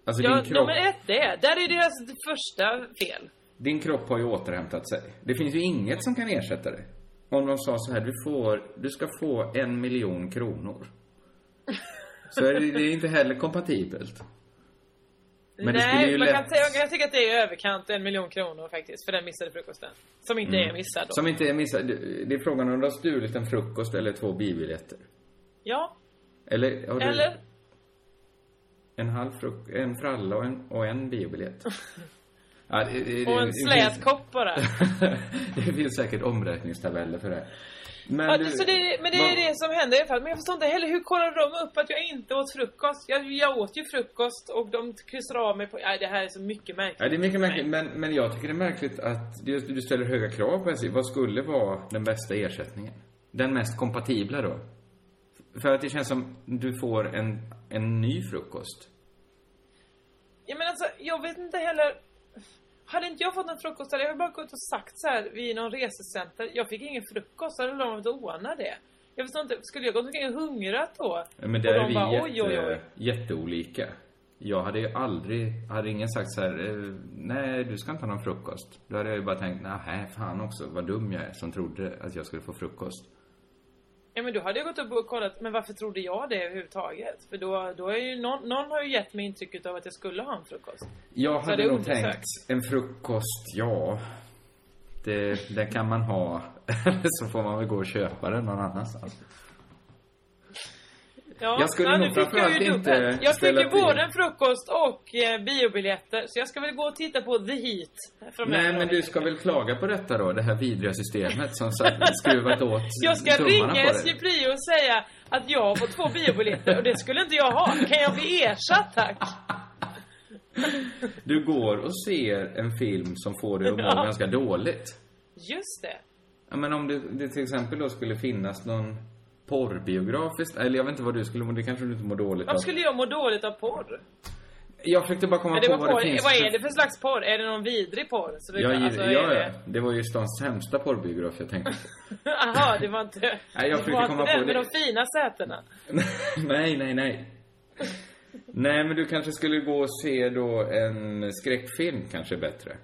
Alltså Ja, din kropp, nummer ett det är. Där är deras första fel. din kropp har ju återhämtat sig. Det finns ju inget som kan ersätta det. Om de sa så här, du får, du ska få en miljon kronor. Så är det, det är inte heller kompatibelt. Men Nej, man lätt- kan, säga, jag tycker att det är i överkant en miljon kronor faktiskt för den missade frukosten. Som inte är missad då. Mm. Som inte är missad. Det är frågan om du har stulit en frukost eller två biobiljetter. Ja, Eller har du eller? en halv fruk en fralla och en, och en biobiljett? ja, det, det, Och en slät kopp bara. det finns säkert omräkningstabeller för det. Men, Ja, det, så det, men det vad- är det som händer i alla fall. Men jag förstår inte heller, hur kollar de upp att jag inte åt frukost? Jag, jag åt ju frukost och de kryssar av mig på... Nej, det här är så mycket märkligt. Ja, det är mycket märkligt, men, men jag tycker det är märkligt att du, du ställer höga krav på SJ. Vad skulle vara den bästa ersättningen? Den mest kompatibla då? För att det känns som du får en, en ny frukost. Ja men alltså, jag vet inte heller. Hade inte jag fått en frukost hade jag bara gått och sagt så här vid någon resecenter. Jag fick ingen frukost, hade de fått ordna det. Jag förstår inte, skulle jag gått omkring och hungrat då? Ja, Men där är vi bara, jätte, oj, oj, oj. jätteolika. Jag hade ju aldrig, hade ingen sagt så här, eh, nej du ska inte ha någon frukost. Då hade jag ju bara tänkt, nej fan också, vad dum jag är som trodde att jag skulle få frukost. Ja men då hade jag gått upp och kollat, men varför trodde jag det överhuvudtaget? För då, då är ju någon, någon har ju gett mig intrycket av att jag skulle ha en frukost. Jag Så hade nog undersökt. tänkt, en frukost, ja. Det, det kan man ha. Så får man väl gå och köpa den någon annanstans. Ja, Jag skulle ja, nog nu fick jag framförallt inte. Jag fick ju både en frukost och eh, biobiljetter, så jag ska väl gå och titta på The Heat. Nej, men du ska väl klaga på detta då, det här vidriga systemet som satt, skruvat åt Jag ska ringa SJ. Prio och säga att jag har fått två biobiljetter och det skulle inte jag ha. Kan jag bli ersatt tack? Du går och ser en film som får dig att må Ja. ganska dåligt. Just det. Ja, men om det, det till exempel då skulle finnas någon porrbiografisk, eller jag vet inte vad du skulle må, det kanske du inte mår dåligt Varför av. skulle jag må dåligt av porr? Jag försökte bara komma det på vad det porr. finns Vad är det för slags porr? Är det någon vidrig porr? Så det, Jag, alltså, ja, ja, det... det var ju stans sämsta porrbiograf jag tänkte på. Aha, det var inte... Nej, jag det försökte komma på den med det. de fina sätena. nej, nej, nej. Nej, men du kanske skulle gå och se då en skräckfilm kanske bättre.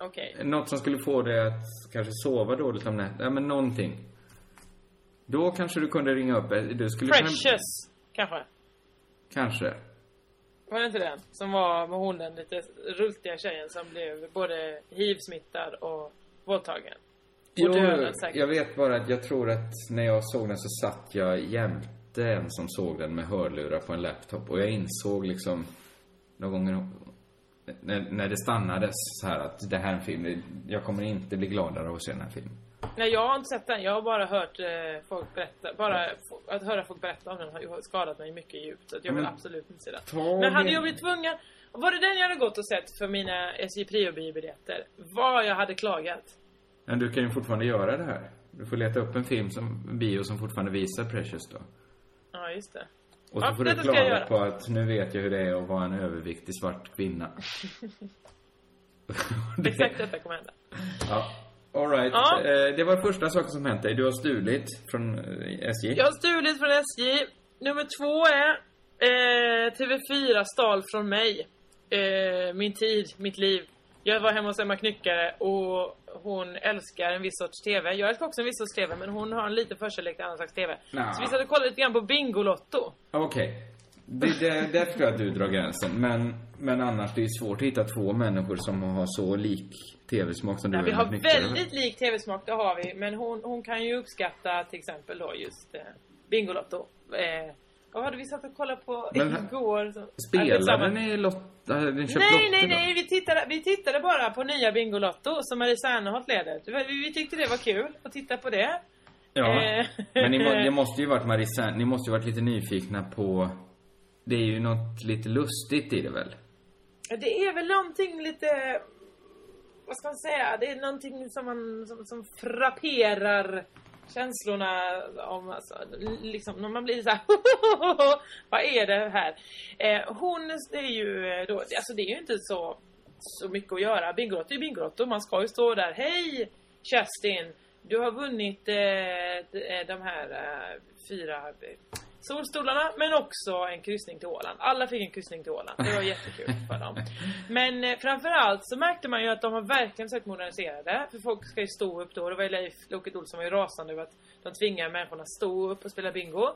Okej. Något som skulle få dig att kanske sova dåligt om nätterna. Ja, men någonting. Då kanske du kunde ringa upp. Du skulle Precious, Kunna... kanske. Kanske. Var det inte den? Som var med hon den lite rultiga tjejen som blev både hiv-smittad och våldtagen. Jo, jag vet bara att jag tror att när jag såg den så satt jag jämte en som såg den med hörlurar på en laptop. Och jag insåg liksom någon gång när, när det stannades så här att det här är en film. Jag kommer inte bli gladare av att se den här filmen. Nej, jag har inte sett den. Jag har bara hört eh, folk berätta. Bara f- att höra folk berätta om den har skadat mig mycket djupt. Så att jag vill Men absolut inte se den. ta Men hade jag blivit tvungen... Var det den jag hade gått och sett för mina SJ Prio biobiljetter? Vad jag hade klagat. Men du kan ju fortfarande göra det här. Du får leta upp en film som, en bio som fortfarande visar Precious då. Ja, just det. Och så Ja, får du klaga på att nu vet jag hur det är att vara en överviktig svart kvinna. Exakt detta kommer hända. Ja. Alright. Ja. Eh, det var första saken som hänt dig. Du har stulit från eh, SJ. Jag har stulit från SJ. Nummer två är eh, TV4 stal från mig. Eh, min tid, mitt liv. Jag var hemma hos Emma Knyckare och hon älskar en viss sorts TV. Jag älskar också en viss sorts TV men hon har en liten förkärlek till annan slags TV. Nja. Så vi satt och kollade lite grann på Bingolotto. Okej. Det, det, där tror jag att du drar gränsen. Men, men annars, det är svårt att hitta två människor som har så lik TV-smak som du Ja, vi har väldigt lik TV-smak, det har vi. Men hon, hon kan ju uppskatta till exempel då just eh, Bingolotto. Eh, vad hade vi satt och kollade på Men- igår? Så. Spelade ni Lotta? Hade ni köpt Nej, nej, nej. Vi tittade, vi tittade bara på nya Bingolotto som Marie Serneholt leder. Vi, vi tyckte det var kul att titta på det. Ja. Eh. Men ni, det måste ju varit Marissa, ni måste ju varit lite nyfikna på... Det är ju något lite lustigt i det väl? Det är väl någonting lite... Vad ska man säga? Det är någonting som man som, som frapperar känslorna om alltså, liksom när man blir så här Vad är det här? Eh, hon är ju eh, då, alltså det är ju inte så så mycket att göra. Bingolotto är Bingolotto. Man ska ju stå där. Hej Kerstin! Du har vunnit eh, de här eh, fyra eh, solstolarna men också en kryssning till Åland. Alla fick en kryssning till Åland. Det var jättekul för dem. Men eh, framförallt så märkte man ju att de har verkligen sökt modernisera det. För folk ska ju stå upp då. Det var ju Leif Loket Olsson var ju rasande över att de tvingar människorna att stå upp och spela bingo.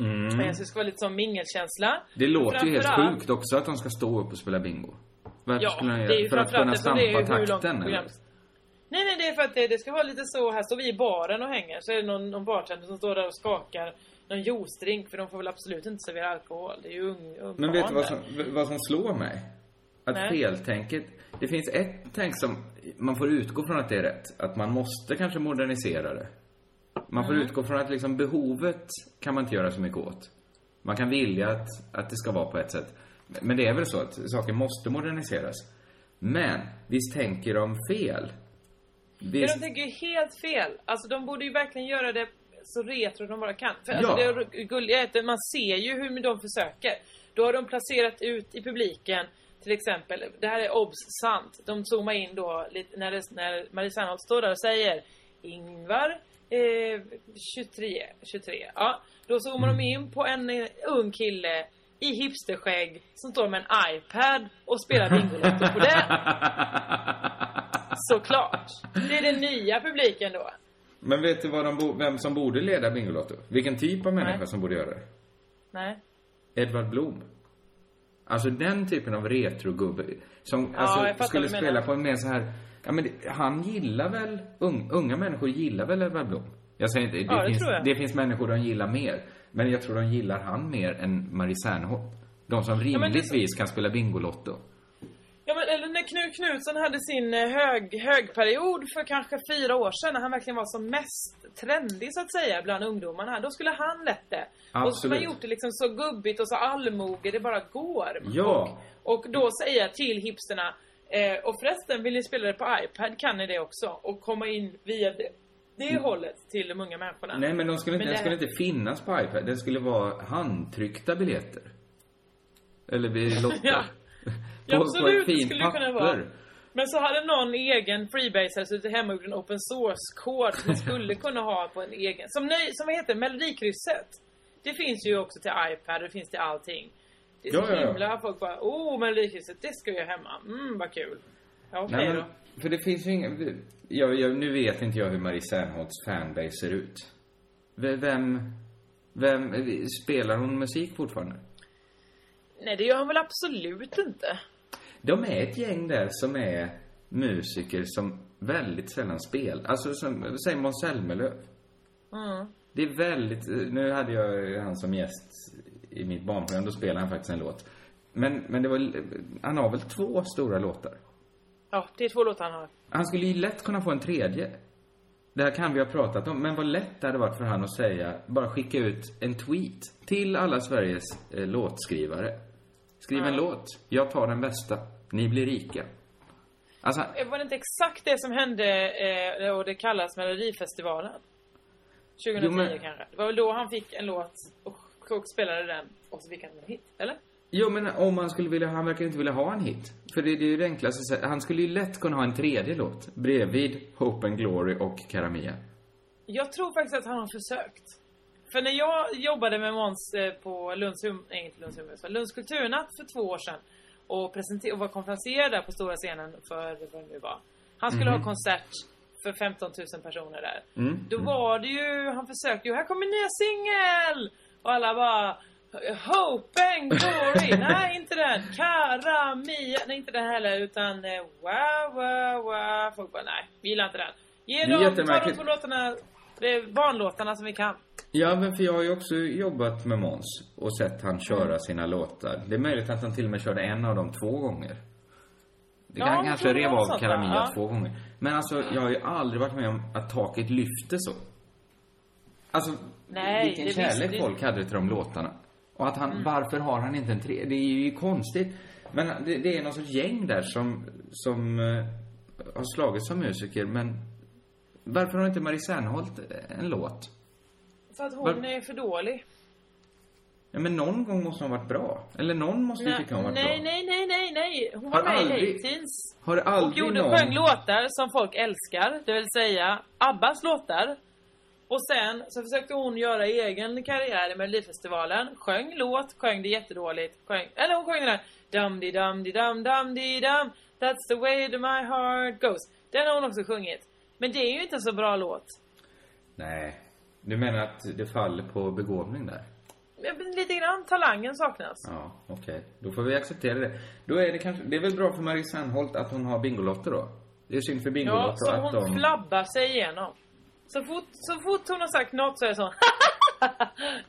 Mm. Så det ska vara lite som mingelkänsla. Det låter ju helt sjukt också att de ska stå upp och spela bingo. Varför Ja, skulle de göra det? För att kunna stampa takten eller? Nej, nej, det är för att det, det ska vara lite så. Här står vi i baren och hänger. Så är det någon, någon bartender som står där och skakar någon juicedrink. För de får väl absolut inte servera alkohol. Det är ju ung, ung Men vet du vad som, vad som slår mig? Att Nej. feltänket... Det finns ett tänk som man får utgå från att det är rätt. Att man måste kanske modernisera det. Man får Mm. utgå från att liksom behovet kan man inte göra så mycket åt. Man kan vilja att, att det ska vara på ett sätt. Men det är väl så att saker måste moderniseras. Men visst tänker de fel? Men Visst, de tänker ju helt fel. Alltså de borde ju verkligen göra det så retro de bara kan. För alltså, Ja. det gulliga är att man ser ju hur de försöker. Då har de placerat ut i publiken till exempel, det här är obs sant. De zoomar in då lite när, det, när Marie Serneholt står där och säger Ingvar eh, 23, 23. Ja, då zoomar de in på en eh, ung kille i hipsterskägg som står med en iPad och spelar Bingolotto på det. Såklart. Det är den nya publiken då. Men vet du vad de vem som borde leda Bingolotto? Vilken typ av människa Nej. som borde göra det? Nej. Edvard Blom. Alltså den typen av retrogubbe som Ja, alltså, skulle spela på en mer så här... Ja, men det, han gillar väl... Un, unga människor gillar väl Edvard Blom? Jag säger inte... Det, Ja, det finns, det finns människor de gillar mer. Men jag tror de gillar han mer än Marie Serneholt. De som rimligtvis kan spela Bingolotto. Ja men eller när Knut Knutsson hade sin eh, hög, högperiod för kanske fyra år sedan när han verkligen var som mest trendig så att säga bland ungdomarna. Då skulle han lätt det. Och så man Absolut. gjort det liksom så gubbigt och så allmoge det bara går. Ja. Och då säga till hipsterna eh, och förresten vill ni spela det på iPad kan ni det också och komma in via det, det hållet till de unga människorna. Mm. Nej, men de skulle inte, Men det- skulle inte finnas på iPad. Det skulle vara handtryckta biljetter. Eller vid lotter. Ja. Ja, absolut, på ett fint skulle det kunna papper. vara. Men så hade någon egen freebasare suttit hemma och gjort en open source-kod som skulle kunna ha på en egen. Som, nej, som vad heter? Melodikrysset. Det finns ju också till iPad, det finns till allting. Det är så Ja, ja, ja. himla folk bara, oh Melodikrysset, det ska jag hemma. Mm, vad kul. Ja, okej Nej, då. för det finns ju ingen... Jag, jag, nu vet inte jag hur Marie Serneholtz fanbase ser ut. Vem... Vem... Spelar hon musik fortfarande? Nej, det gör han väl absolut inte. De är ett gäng där som är musiker som väldigt sällan spelar. Alltså som, säg Måns Zelmerlöw. Mm. Det är väldigt, nu hade jag han som gäst i mitt barnprogram, då spelade han faktiskt en låt. Men, men det var, han har väl två stora låtar? Ja, det är två låtar han har. Han skulle ju lätt kunna få en tredje. Det här kan vi ha pratat om, men vad lätt det hade varit för han att säga, bara skicka ut en tweet till alla Sveriges eh, låtskrivare. Skriv en Ja. låt, jag tar den bästa, ni blir rika. Alltså, Eh, Var det inte exakt det som hände eh, och det kallas Melodifestivalen? 2010 Jo, men- kanske. Det var väl då han fick en låt och och spelade den och så fick han en hit, eller? Jo, men om han skulle vilja, han verkar inte vilja ha en hit. För det, det är ju det enklaste sättet. Han skulle ju lätt kunna ha en tredje låt. Bredvid Hope and Glory och Karamia. Jag tror faktiskt att han har försökt. För när jag jobbade med Måns eh, på Lunds, hum, nej, inte Lunds, utan Lunds kulturnatt för två år sedan och, presenter- och var konferenser där på stora scenen för vad det nu var. Han skulle Mhm. ha konsert för 15 000 personer där. Mm. Då var det ju, han försökte ju, här kommer nya singel! Och alla bara Hope and Glory! nej, inte den! Cara, Mia, nej inte den heller utan eh, Wow, wow, wow. Folk bara, nej, vi gillar inte den. Ge dem, ta de två låtarna, barnlåtarna som vi kan. Ja, men för jag har ju också jobbat med Måns och sett han köra Mm. sina låtar. Det är möjligt att han till och med körde en av dem två gånger. Det Ja, kan jag kanske tror det rev av Karamia? Ja. två gånger. Men alltså, jag har ju aldrig varit med om att taket lyfte så. Alltså, Nej, vilken det kärlek visste- folk hade till de låtarna. Och att han, Mm. varför har han inte en tre? Det är ju konstigt. Men det, det är någon sorts gäng där som, som eh, har slagit som musiker, men varför har inte Marie Serneholt en låt? För att hon Var- är för dålig. Ja, men någon gång måste hon ha varit bra. Eller någon måste ju tycka hon varit nej, bra. nej, nej, nej, nej. Hon Har var med aldrig- i Hate-Teens. Har det Och aldrig gjorde, någon... sjöng låtar som folk älskar, det vill säga Abbas låtar. Och sen så försökte hon göra egen karriär i Melodifestivalen. Sjöng låt, sjöng det jättedåligt. Sjöng, eller hon sjöng den här dum di dum di dum dum di dum That's the way that my heart goes. Den har hon också sjungit. Men det är ju inte en så bra låt. Nej. Du menar att det faller på begåvning där? Lite grann talangen saknas. Ja, okej. Då får vi acceptera det. Då är det kanske... Det är väl bra för Marie Serneholt att hon har Bingolotter då? Det är synd för Ja, Bingolotter så att hon de... flabbar sig igenom. Så fort, så fort hon har sagt något så är det så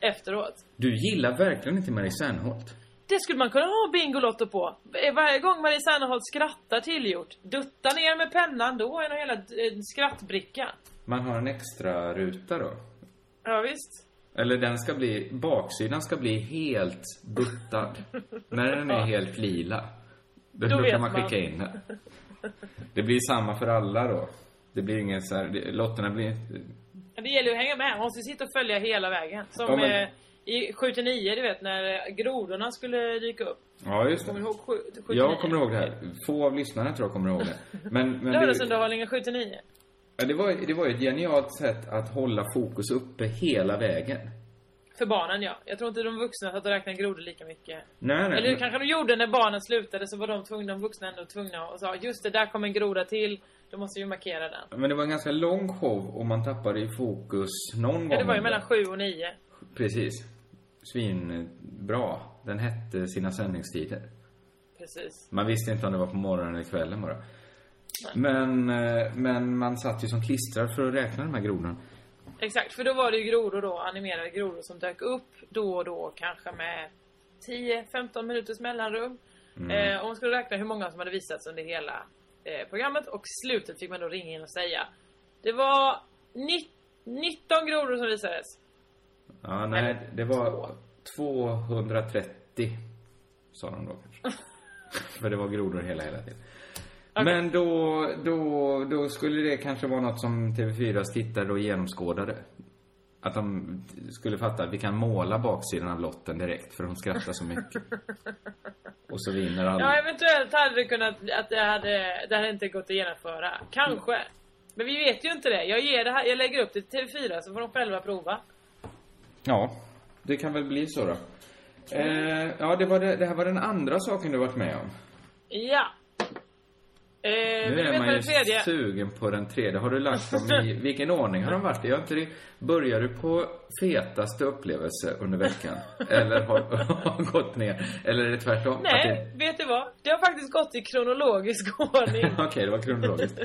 efteråt. Du gillar verkligen inte Marie Serneholt. Det skulle man kunna ha Bingolotto på. Varje gång Marie Serneholt skrattar tillgjort. Dutta ner med pennan, då är en hela eh, skrattbricka. Man har en extra ruta då. Ja, visst. Eller den ska bli... Baksidan ska bli helt buttad. När den är helt lila. Då, Då kan man skicka in den. Det blir samma för alla då. Det blir ingen så här... Lotterna blir Det gäller ju att hänga med. Man måste sitta och följa hela vägen. Som Ja, men- eh, i 79, du vet, när eh, grodorna skulle dyka upp. Ja, just det. Kommer ihåg sju- 79? Jag kommer ihåg det här. Få av lyssnarna tror jag kommer ihåg det. Men, men Lördagsunderhållningen 79. Ja, det, var, det var ju ett genialt sätt att hålla fokus uppe hela vägen. För barnen, ja. Jag tror inte de vuxna satt och räknade grodor lika mycket. Nej, nej. Eller men- kanske de gjorde när barnen slutade så var de tvungna, de vuxna ändå tvungna och sa just det, där kom en groda till. Då måste vi markera den. Men det var en ganska lång show och man tappade i fokus någon gång. Ja, det var ju mellan sju och nio. Precis. Svinbra. Den hette sina sändningstider. Precis. Man visste inte om det var på morgonen eller kvällen bara. Men, eh, men man satt ju som klistrad för att räkna de här grodorna. Exakt, för då var det ju grodor då, animerade grodor som dök upp då och då kanske med 10-15 minuters mellanrum. Mm. Eh, och man skulle räkna hur många som hade visats under hela eh, programmet och slutet fick man då ringa in och säga Det var ni- 19 grodor som visades. Ja, nej, det var 230 sa de då kanske. För det var grodor hela, hela tiden. Men då, då, då skulle det kanske vara något som TV4s tittare då genomskådade. Att de skulle fatta att vi kan måla baksidan av lotten direkt för de skrattar så mycket. Och så vinner alla. Ja, eventuellt hade det kunnat, att det hade, det hade inte gått att genomföra. Kanske. Men vi vet ju inte det. Jag ger det här, jag lägger upp det till TV4 så får de själva prova. Ja, det kan väl bli så då. Eh, ja, det, var det, det här var den andra saken du varit med om. Ja. Eh, Nu är man ju det tredje? sugen på den tredje. Har du lagt dem i, vilken ordning har de varit i? Jag inte, det- börjar du på fetaste upplevelse under veckan? Eller har, har gått ner? Eller är det tvärtom? Nej, vet du vad? Det har faktiskt gått i kronologisk ordning. det- Okej, det var kronologiskt.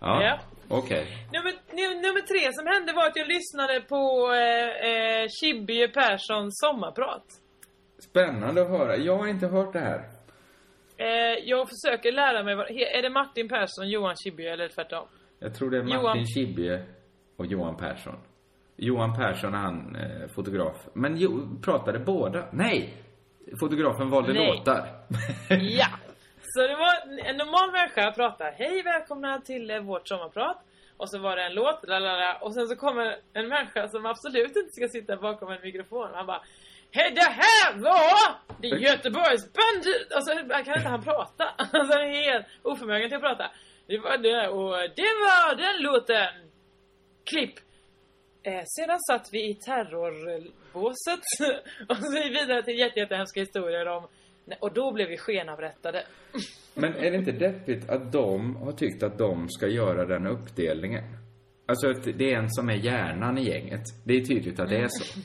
Ja, Ja. okej. Nummer, nu- nummer tre som hände var att jag lyssnade på eh, eh, Perssons sommarprat. Spännande att höra. Jag har inte hört det här. Eh, jag försöker lära mig vad, Är det Martin Persson, Johan Chibbye eller tvärtom? Jag tror det är Martin Johan- Schibbye och Johan Persson. Johan Persson är han eh, fotograf. Men jo, pratade båda? Nej! Fotografen valde Nej. låtar. ja! Så det var en normal människa pratar Hej välkomna till eh, vårt sommarprat. Och så var det en låt, lalala, och sen så kommer en människa som absolut inte ska sitta bakom en mikrofon. Han bara Hej det här var det Göteborgs band... Alltså kan inte han prata? Alltså han är helt oförmögen till att prata. Det var det och det var den låten. Klipp. Eh, sedan satt vi i terrorbåset och så gick vi vidare till jätte, jättehemska historier om och då blev vi skenavrättade. Men är det inte deppigt att de har tyckt att de ska göra den uppdelningen? Alltså att det är en som är hjärnan i gänget. Det är tydligt att det är så.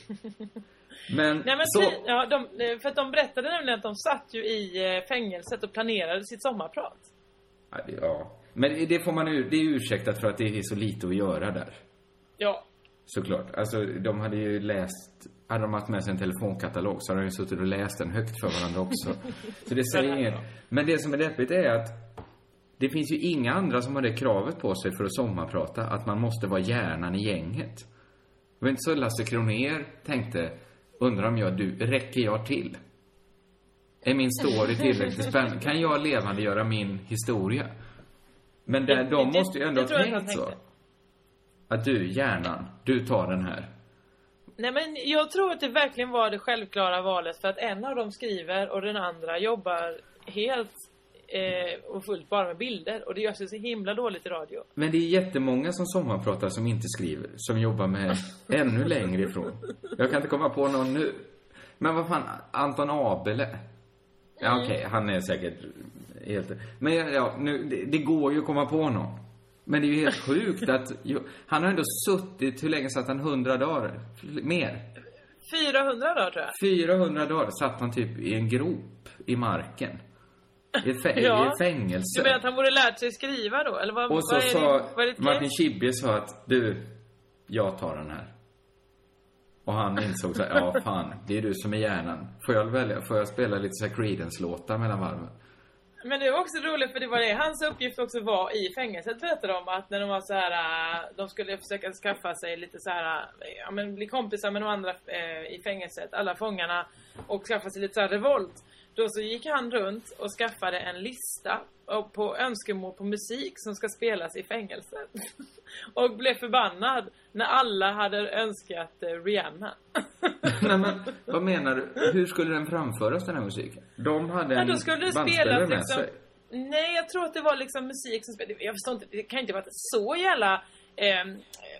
Men, Nej men så... ja, de, eh, för att de berättade nämligen att de satt ju i eh, fängelset och planerade sitt sommarprat. Ja. Men det får man ju, det är ursäktat för att det är så lite att göra där. Ja. Såklart. Alltså, de hade ju läst... Hade de haft med sig en telefonkatalog så hade de ju suttit och läst den högt för varandra också. Så det säger inget. Men det som är deppigt är att det finns ju inga andra som har det kravet på sig för att sommarprata, att man måste vara hjärnan i gänget. Det var inte så Lasse Kronér tänkte, undrar om jag, du, räcker jag till? Är min story tillräckligt spännande? Kan jag levande göra min historia? Men där, de det- måste ju ändå ha jag tänkt så. Att du, hjärnan, du tar den här. Nej men jag tror att det verkligen var det självklara valet för att en av dem skriver och den andra jobbar helt eh, och fullt bara med bilder och det görs ju så himla dåligt i radio. Men det är jättemånga som sommarpratar som inte skriver, som jobbar med ännu längre ifrån. Jag kan inte komma på någon nu. Men vad fan, Anton Abele. Ja, Mm. okej, han är säkert helt... Men ja, nu, det, det går ju att komma på någon. Men det är ju helt sjukt att... Han har ändå suttit, hur länge satt han? 100 dagar? Mer? 400 dagar tror jag. 400 dagar satt han typ i en grop i marken. I ett, fä- Ja. i fängelse. Du menar att han borde lärt sig skriva då? Eller vad, Och så vad är sa det, vad är det Martin Schibbye sa att du, jag tar den här. Och han insåg så här, ja fan, det är du som är hjärnan. Får jag välja, får jag spela lite så här Creedence-låtar mellan varven? Men det var också roligt för det var det hans uppgift också var i fängelset berättade de att när de var så här äh, de skulle försöka skaffa sig lite så här äh, ja men bli kompisar med de andra äh, i fängelset, alla fångarna och skaffa sig lite så här revolt. Då så gick han runt och skaffade en lista på önskemål på musik som ska spelas i fängelset. och blev förbannad när alla hade önskat eh, Rihanna. Nej men, vad menar du? Hur skulle den framföras den här musiken? De hade Ja, en då skulle bandspelare med liksom... sig. Nej, jag tror att det var liksom musik som spelade. Jag förstår inte, det kan inte vara så jävla eh,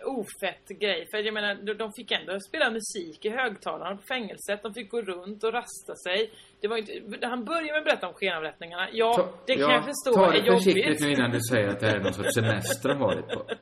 ofett grej. För jag menar, de- fick ändå spela musik i högtalarna på fängelset. De fick gå runt och rasta sig. Det var inte, han började med att berätta om skenavrättningarna. Ja, Ta- det kan ja, jag förstå Ta är det försiktigt nu innan du säger att det här är någon sorts semester de varit på.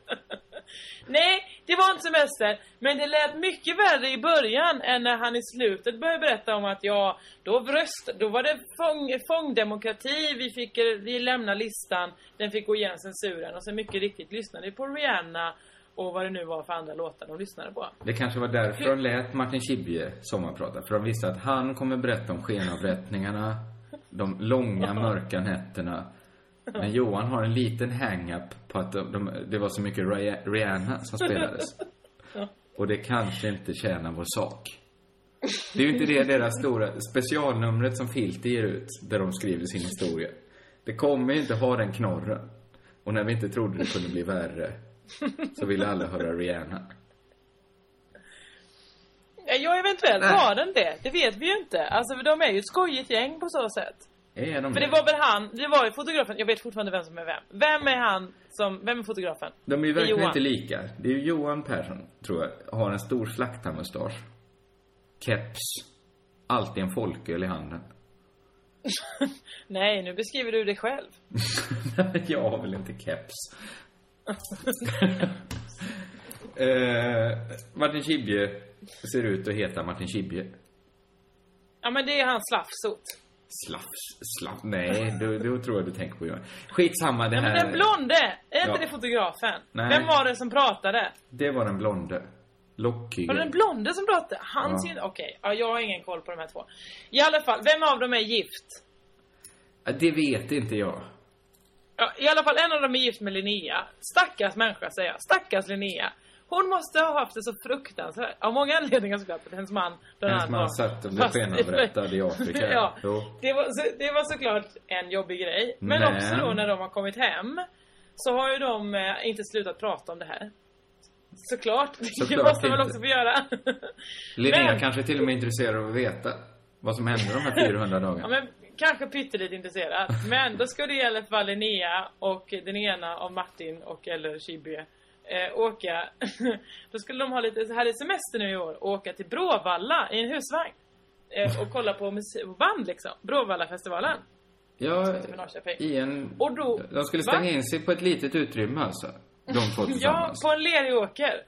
Nej, det var inte semester. Men det lät mycket värre i början än när han i slutet började berätta om att ja, då röst, då var det fång, fångdemokrati, vi fick, vi lämna listan, den fick gå igenom censuren och så mycket riktigt lyssnade vi på Rihanna och vad det nu var för andra låtar de lyssnade på. Det kanske var därför de lät Martin Schibbye sommarprata. För de visste att han kommer berätta om skenavrättningarna, de långa mörka nätterna. Men Johan har en liten hang-up på att de, de, det var så mycket Rihanna som spelades. Och det kanske inte tjänar vår sak. Det är ju inte det deras stora specialnumret som Filter ger ut, där de skriver sin historia. Det kommer ju inte ha den knorren. Och när vi inte trodde det kunde bli värre, så ville alla höra Rihanna. Ja, eventuellt Nej. var den det. Det vet vi ju inte. Alltså, de är ju ett skojigt gäng på så sätt. Är de För det var väl han, det var ju fotografen, jag vet fortfarande vem som är vem. Vem är han som, vem är fotografen? De är ju Det är verkligen Johan. inte lika. Det är ju Johan Persson, tror jag, har en stor slaktarmustasch. Keps. Alltid en folköl i handen. Nej, nu beskriver du dig själv. jag har väl inte keps. eh, Martin Schibbye ser ut att heta Martin Schibbye. Ja, men det är hans slafsot. Slafs, slaff, nej, då, då tror jag du tänker på Johan. Skitsamma, det Ja, men här... den blonde, är inte Ja. det fotografen? Nej. Vem var det som pratade? Det var den blonde. Var det den blonde som pratade? Han Ja. Okej, ja, jag har ingen koll på de här två. I alla fall, vem av dem är gift? Det vet inte jag. Ja, I alla fall, en av dem är gift med Linnea. Stackars människa, säger jag. Stackars Linnea. Hon måste ha haft det så fruktansvärt. Av många anledningar såklart. Att hennes man, bland Hennes man satt och blev skenavrättad i Afrika. ja. Det var, så, det var såklart en jobbig grej. Men, Men- också då när de har kommit hem. Så har ju de eh, inte slutat prata om det här. Såklart. Det Såklart måste man också få göra. Linnea Men- kanske till och med är intresserad av att veta vad som hände de här 400 Ja, dagarna. men kanske pyttelite intresserad. Men då skulle i alla fall Linnea och den ena av Martin och eller Schibbye eh, åka. då skulle de ha lite, hade semester nu i år och åka till Bråvalla i en husvagn. Eh, och kolla på band liksom. Bråvallafestivalen. Ja, i en... Och då... De skulle Va? stänga in sig på ett litet utrymme alltså. De två Ja, tillsammans. på en lerig åker.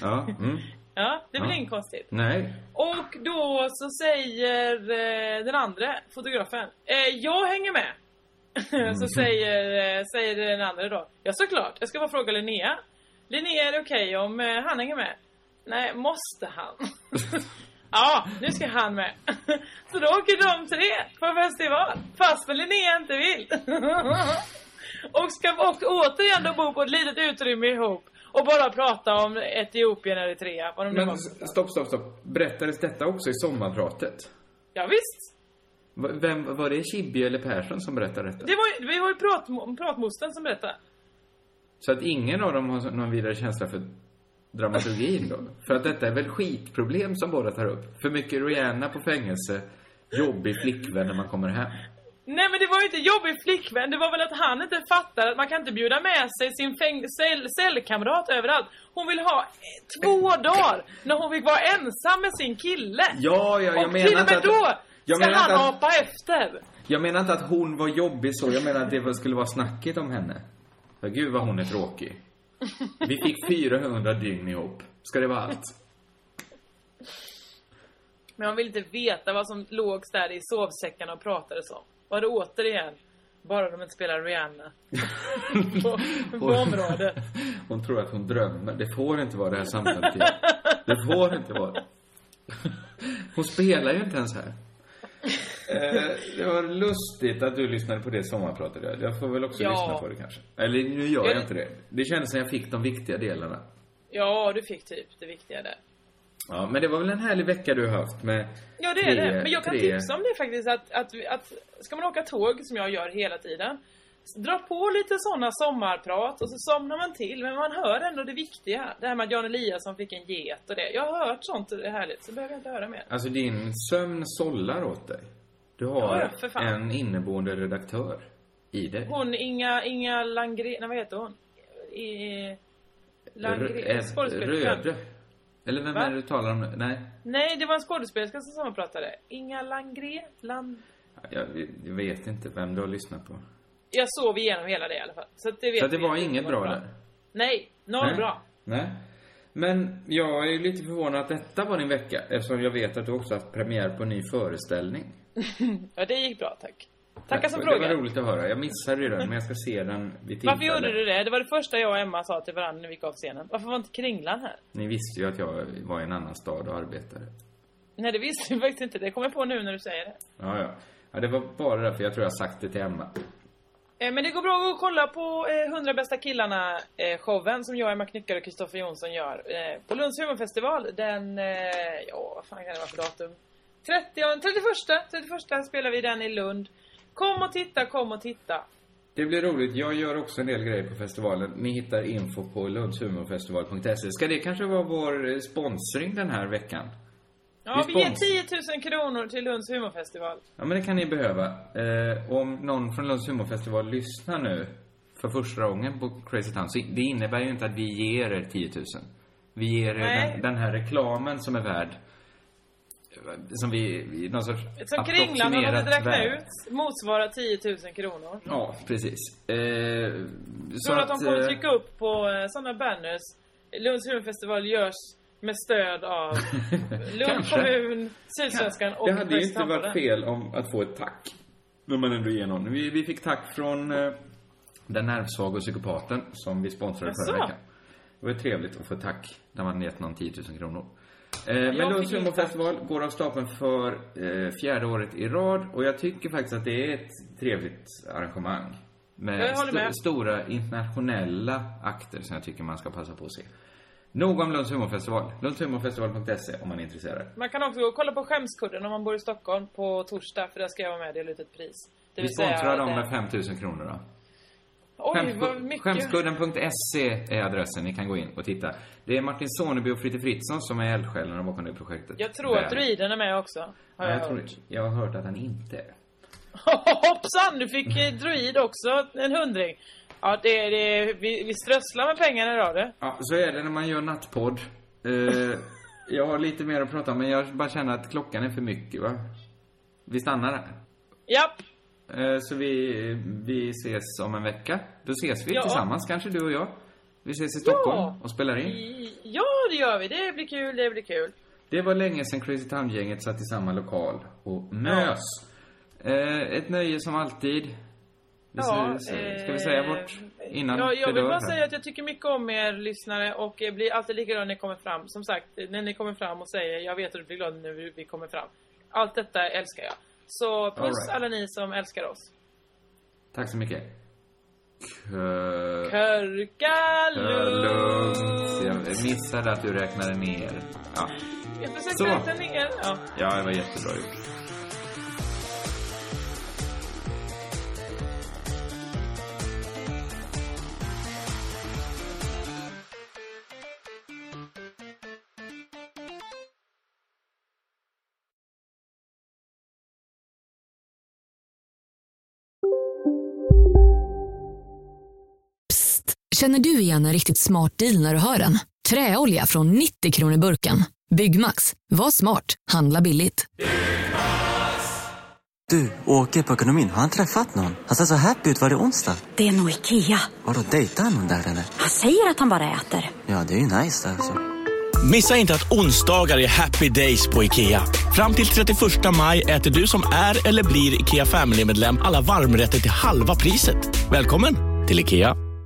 Ja. Mm. Ja, det är väl Ja. inget konstigt. Nej. Och då så säger eh, den andra fotografen, eh, jag hänger med. Mm. så säger, eh, säger den andra då, ja såklart, jag ska bara fråga Linnea. Linnea, är det okej om eh, han hänger med? Nej, måste han? ja, nu ska han med. så då åker de tre på festival, fast för Linnea inte vill. och ska och, återigen då bo på ett litet utrymme ihop. Och bara prata om Etiopien, Eritrea, vad de Men stopp, stopp, stopp. Berättades detta också i sommarpratet? Ja, visst. Vem, var det Schibbye eller Persson som berättade detta? Det var det var ju prat, pratmostern som berättade. Så att ingen av dem har någon vidare känsla för dramaturgin då? För att detta är väl skitproblem som båda tar upp? För mycket Rihanna på fängelse, jobbig flickvän när man kommer hem. Nej men det var ju inte jobbig flickvän, det var väl att han inte fattar att man kan inte bjuda med sig sin cell, cellkamrat överallt. Hon vill ha eh, två dagar när hon fick vara ensam med sin kille. Ja, ja, jag och menar till och med att- då jag ska han att- apa efter. Jag menar inte att hon var jobbig så, jag menar att det skulle vara snacket om henne. För gud vad hon är tråkig. Vi fick 400 dygn ihop. Ska det vara allt? Men man vill inte veta vad som låg där i sovsäckarna och pratades om. Var det återigen bara de inte spelar Rihanna. på, på området. Hon tror att hon drömmer. Det får inte vara det här samtalet igen. Det får inte vara det. Hon spelar ju inte ens här. Eh, det var lustigt att du lyssnade på det sommarpratet. Jag- Jag får väl också Ja. lyssna på det kanske. Eller nu gör jag Jag- inte det. Det kändes som jag fick de viktiga delarna. Ja, du fick typ det viktiga där. Ja, men det var väl en härlig vecka du har haft med Ja, det tre, är det. Men jag kan tre... tipsa om det faktiskt att, att, att ska man åka tåg, som jag gör hela tiden, dra på lite sådana sommarprat och så somnar man till. Men man hör ändå det viktiga. Det här med att Jan Eliasson fick en get och det. Jag har hört sånt och det är härligt, så behöver jag inte höra mer. Alltså din sömn sållar åt dig. Du har Ja, en inneboende redaktör i dig. Hon Inga, Inga Landgren, nej vad heter hon? I, Landgren, Rö- skådespelerska. Röde. Eller vem Va? är det du talar om? Nej. Nej, det var en skådespelerska som sommarpratade. Inga Landgren, Land... Jag, jag vet inte vem du har lyssnat på. Jag sov igenom hela det i alla fall. Så det vet Så det var inget bra där? Nej, noll Nej. bra. Nej. Men jag är ju lite förvånad att detta var din vecka eftersom jag vet att du också haft premiär på en ny föreställning. ja, det gick bra tack. Tacka som det var frågar. roligt att höra. Jag missade ju den, men jag ska se den vid tillfälle. Varför gjorde du det? Det var det första jag och Emma sa till varandra när vi gick av scenen. Varför var inte Kringlan här? Ni visste ju att jag var i en annan stad och arbetade. Nej, det visste vi faktiskt inte. Det kommer jag på nu när du säger det. Ja, ja. Ja, det var bara därför jag tror jag sagt det till Emma. Eh, Men det går bra att kolla på eh, 100 bästa killarna eh, som jag, Emma Knyckare och Kristoffer Jonsson gör eh, på Lunds humorfestival den, ja vad fan kan det vara för datum? 30, 31, 31 spelar vi den i Lund. Kom och titta, kom och titta. Det blir roligt. Jag gör också en del grejer på festivalen. Ni hittar info på lundshumorfestival.se. Ska det kanske vara vår eh, sponsring den här veckan? Ja, Vi vi ger spons- 10 000 kronor till Lunds humorfestival. Ja, men det kan ni behöva. Eh, om någon från Lunds humorfestival lyssnar nu för första gången på Crazy Town, så det innebär ju inte att vi ger er 10 000. Vi ger er den, den här reklamen som är värd, som vi, någon sorts Som Kringlan har låtit räkna värd. ut motsvarar 10 000 kronor. Ja, precis. Eh, så Tror att de kommer eh, trycka upp på eh, sådana banners. Lunds humorfestival görs med stöd av Lund Kanske. kommun, Sydsvenskan och Det hade ju inte varit fel om att få ett tack. När man ändå ger någon. Vi, vi fick tack från eh, den nervsvaga och psykopaten som vi sponsrade förra veckan. Det var trevligt att få tack när man gett någon 10 000 kronor. Eh, men Lunds humorfestival går av stapeln för eh, fjärde året i rad och jag tycker faktiskt att det är ett trevligt arrangemang. Med, håller med. stora internationella akter som jag tycker man ska passa på att se. Nog om Lunds humorfestival. Lundshumorfestival.se om man är intresserad. Man kan också gå och kolla på Skämskudden om man bor i Stockholm på torsdag, för där ska jag vara med och dela ut ett pris. Det Vi sponsrar dem med 5000 kronor då. Oj, Skämsku- vad mycket. Skämskudden.se är adressen, ni kan gå in och titta. Det är Martin Soneby och Fritte Fritzson som är eldsjälarna bakom det projektet. Jag tror att Väl. druiden är med också. Har Ja, jag, jag, tror, hört. jag har hört att han inte är. Hoppsan! Du fick eh, druid också en hundring. Ja, det, det, vi, vi strösslar med pengarna idag du. Ja, så är det när man gör nattpodd. Eh, jag har lite mer att prata om, men jag bara känner att klockan är för mycket, va? Vi stannar här. Japp. Eh, så vi, vi ses om en vecka. Då ses vi Ja. tillsammans, kanske du och jag. Vi ses i Stockholm Ja. och spelar in. Ja, det gör vi. Det blir kul, det blir kul. Det var länge sedan Crazy Town-gänget satt i samma lokal och mös. Eh, ett nöje som alltid. Ja, säger- ska vi säga eh, vårt innan Ja, jag vill bara säga att jag tycker mycket om er lyssnare och blir alltid lika glad när ni kommer fram. Som sagt, när ni kommer fram och säger jag vet att du blir glad när vi kommer fram. Allt detta älskar jag. Så puss right. alla ni som älskar oss. Tack så mycket. Kö... Körka Kö- lugnt. lugnt. Jag missade att du räknade ner. Ja, Jag försökte räkna ner. Ja. ja det var jättebra gjort. Känner du igen en riktigt smart deal när du hör den? Träolja från 90 kronor burken. Byggmax. Var smart. Handla billigt. Du, åker på ekonomin. Har han träffat någon? Han ser så happy ut. Var det onsdag? Det är nog Ikea. Har du dejtat någon där eller? Han säger att han bara äter. Ja, det är ju nice där alltså. Missa inte att onsdagar är happy days på IKEA. Fram till 31 maj äter du som är eller blir IKEA Family-medlem alla varmrätter till halva priset. Välkommen till IKEA.